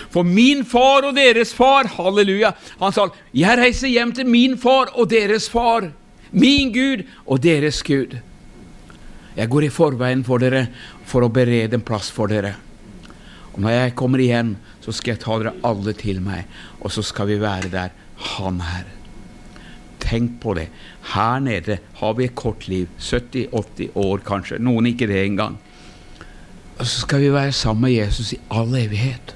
For min far og deres far, halleluja, han sa 'Jeg reiser hjem til min far og deres far', min Gud og deres Gud. Jeg går i forveien for dere for å berede en plass for dere. Og når jeg kommer igjen, så skal jeg ta dere alle til meg, og så skal vi være der Han er. Tenk på det. Her nede har vi et kort liv. 70-80 år, kanskje. Noen ikke det engang. Og så skal vi være sammen med Jesus i all evighet.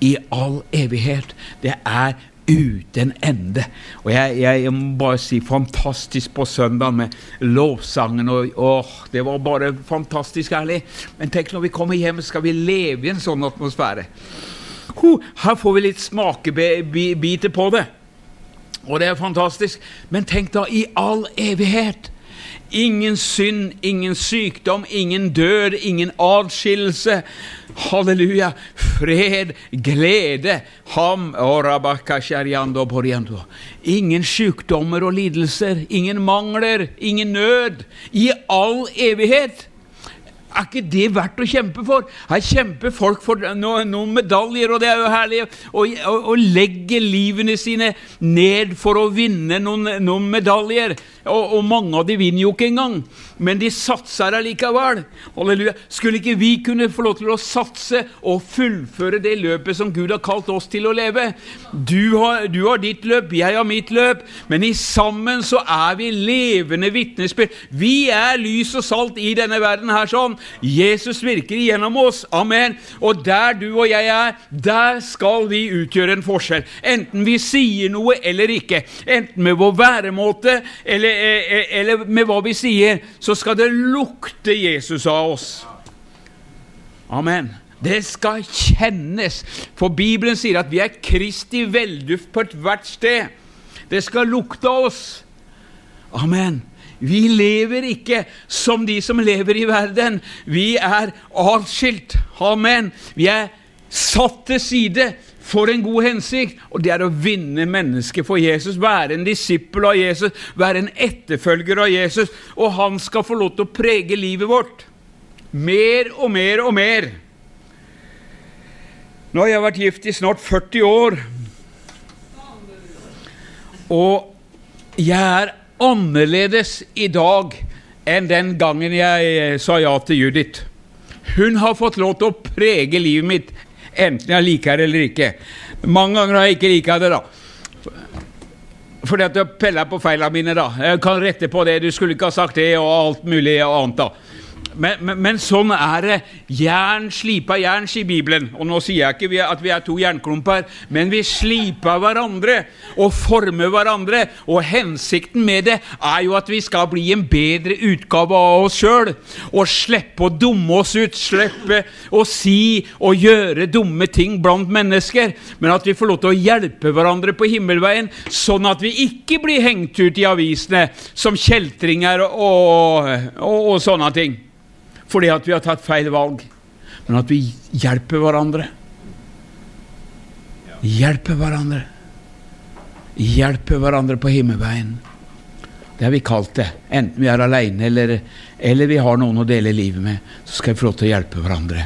I all evighet. Det er uten ende. Og jeg, jeg, må bare si fantastisk på søndag med lovsangen. Og, åh, det var bare fantastisk ærlig. Men tenk når vi kommer hjem, skal vi leve i en sånn atmosfære. Her får vi litt smakebiter på det. Og det er fantastisk. Men tenk da, i all evighet. Ingen synd, ingen sykdom, ingen død, ingen adskillelse. Halleluja! Fred, glede. Ham Ingen sykdommer og lidelser, ingen mangler, ingen nød. I all evighet. Er ikke det verdt å kjempe for? Her kjemper folk for noen, noen medaljer, og det er jo herlig å legge livene sine ned for å vinne noen, noen medaljer. Og, og, mange av de vinner jo ikke engang, men de satser allikevel. Halleluja. Skulle ikke vi kunne få lov til å satse og fullføre det løpet som Gud har kalt oss til å leve? Du har, du har ditt løp, jeg har mitt løp, men i sammen så er vi levende vitnesbyrd. Vi er lys og salt i denne verden her sånn. Jesus virker gjennom oss. Amen. Og der du og jeg er, der skal vi utgjøre en forskjell. Enten vi sier noe eller ikke. Enten med vår væremåte eller Eh, eh, eller med hva vi sier, så skal det lukte Jesus av oss. Amen. Det skal kjennes, for Bibelen sier at vi er Kristi velduft på ethvert sted. Det skal lukte av oss. Amen. Vi lever ikke som de som lever i verden. Vi er atskilt. Amen. Vi er satt til side for en god hensikt, og det er å vinne mennesket for Jesus. Være en disippel av Jesus, være en etterfølger av Jesus. Og han skal få lov til å prege livet vårt. Mer og mer og mer. Nå har jeg vært gift i snart 40 år. Og jeg er annerledes i dag enn den gangen jeg eh, sa ja til Judith. Hun har fått lov til å prege livet mitt, enten jeg liker det eller ikke. Mange ganger har jeg ikke likt det, da. Fordi at du pella på feilene mine, da. Jeg kan rette på det. Du skulle ikke ha sagt det, og alt mulig annet, da. Men, men, men, sånn er det. Jern sliper jern, sier Bibelen. Og nå sier jeg ikke at vi er to jernklumper, men vi sliper hverandre og former hverandre. Og hensikten med det er jo at vi skal bli en bedre utgave av oss sjøl. Og slippe å dumme oss ut, slippe å si og gjøre dumme ting blant mennesker. Men at vi får lov til å hjelpe hverandre på himmelveien, sånn at vi ikke blir hengt ut i avisene som kjeltringer og, og, og sånne ting fordi at vi har tatt feil valg, men at vi hjelper hverandre. Hjelper hverandre. Hjelper hverandre på himmelveien. Det har vi kalt det. Enten vi er alene eller, eller vi har noen å dele livet med, så skal vi få lov til å hjelpe hverandre.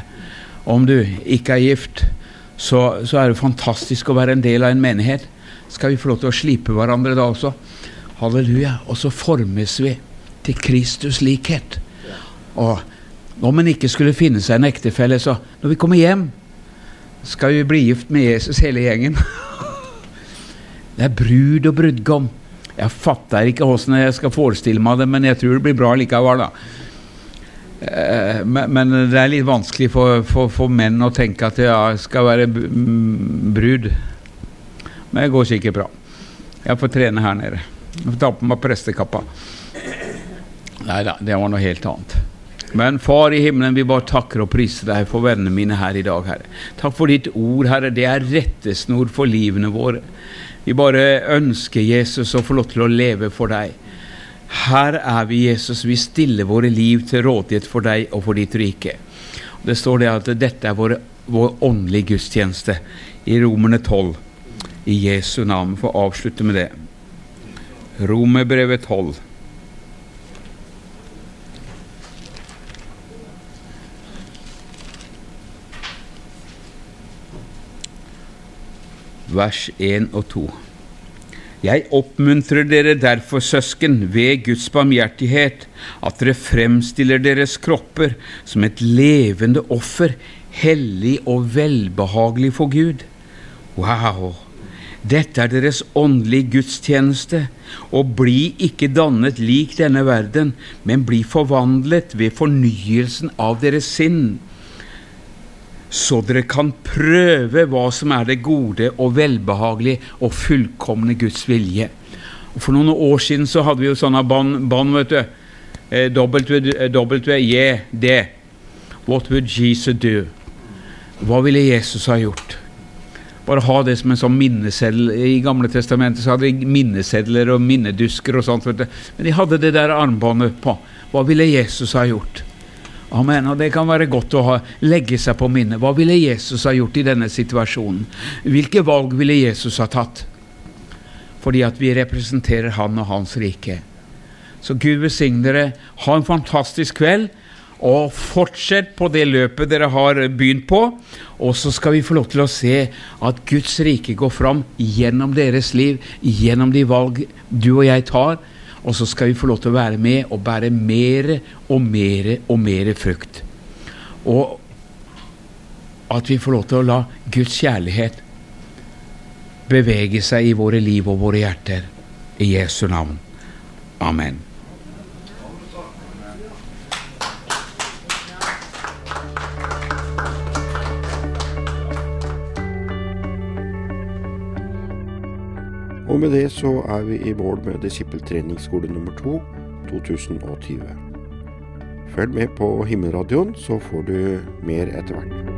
Om du ikke er gift, så, så er det fantastisk å være en del av en menighet. Skal vi få lov til å slipe hverandre da også? Halleluja. Og så formes vi til Kristus likhet. Og om en ikke skulle finne seg en ektefelle, så når vi kommer hjem, skal vi bli gift med Jesus hele gjengen. [LAUGHS] det er brud og brudgom. Jeg fatter ikke åssen jeg skal forestille meg det, men jeg tror det blir bra likevel, da. Eh, men, det er litt vanskelig for, for, for menn å tenke at jeg skal være brud. Men det går sikkert bra. Jeg får trene her nede. Jeg får ta på meg prestekappa. Nei da, det var noe helt annet. Men Far i himmelen, vi bare takker og priser deg for vennene mine her i dag, Herre. Takk for ditt ord, Herre. Det er rettesnor for livene våre. Vi bare ønsker Jesus å få lov til å leve for deg. Her er vi, Jesus. Vi stiller våre liv til rådighet for deg og for ditt rike. Det står det at dette er vår, vår åndelige gudstjeneste i Romerne 12. I Jesu navn. Få avslutte med det. Romerbrevet 12. vers 1 og 2. Jeg oppmuntrer dere derfor, søsken, ved Guds barmhjertighet, at dere fremstiller deres kropper som et levende offer, hellig og velbehagelig for Gud. Wow! Dette er deres åndelige gudstjeneste, og bli ikke dannet lik denne verden, men bli forvandlet ved fornyelsen av deres sinn så dere kan prøve hva som er det gode og velbehagelige og fullkomne Guds vilje. For noen år siden så hadde vi jo sånne bånd, vet du. Eh, WJD. Eh, What would Jesus do? Hva ville Jesus ha gjort? Bare ha det som en sånn minneseddel. I Gamle testamentet så hadde de minnesedler og minnedusker og sånt. vet du. Men de hadde det der armbåndet på. Hva ville Jesus ha gjort? Amen. Og Det kan være godt å ha, legge seg på minnet. Hva ville Jesus ha gjort i denne situasjonen? Hvilke valg ville Jesus ha tatt? Fordi at vi representerer Han og Hans rike. Så Gud besigne dere. Ha en fantastisk kveld. Og fortsett på det løpet dere har begynt på. Og så skal vi få lov til å se at Guds rike går fram gjennom deres liv, gjennom de valg du og jeg tar og så skal vi få lov til å være med og bære mer og mer og mer frukt. Og at vi får lov til å la Guds kjærlighet bevege seg i våre liv og våre hjerter. I Jesu navn. Amen. Og med det så er vi i mål med disippeltreningsskole nummer to 2020. Følg med på Himmelradioen, så får du mer etter hvert.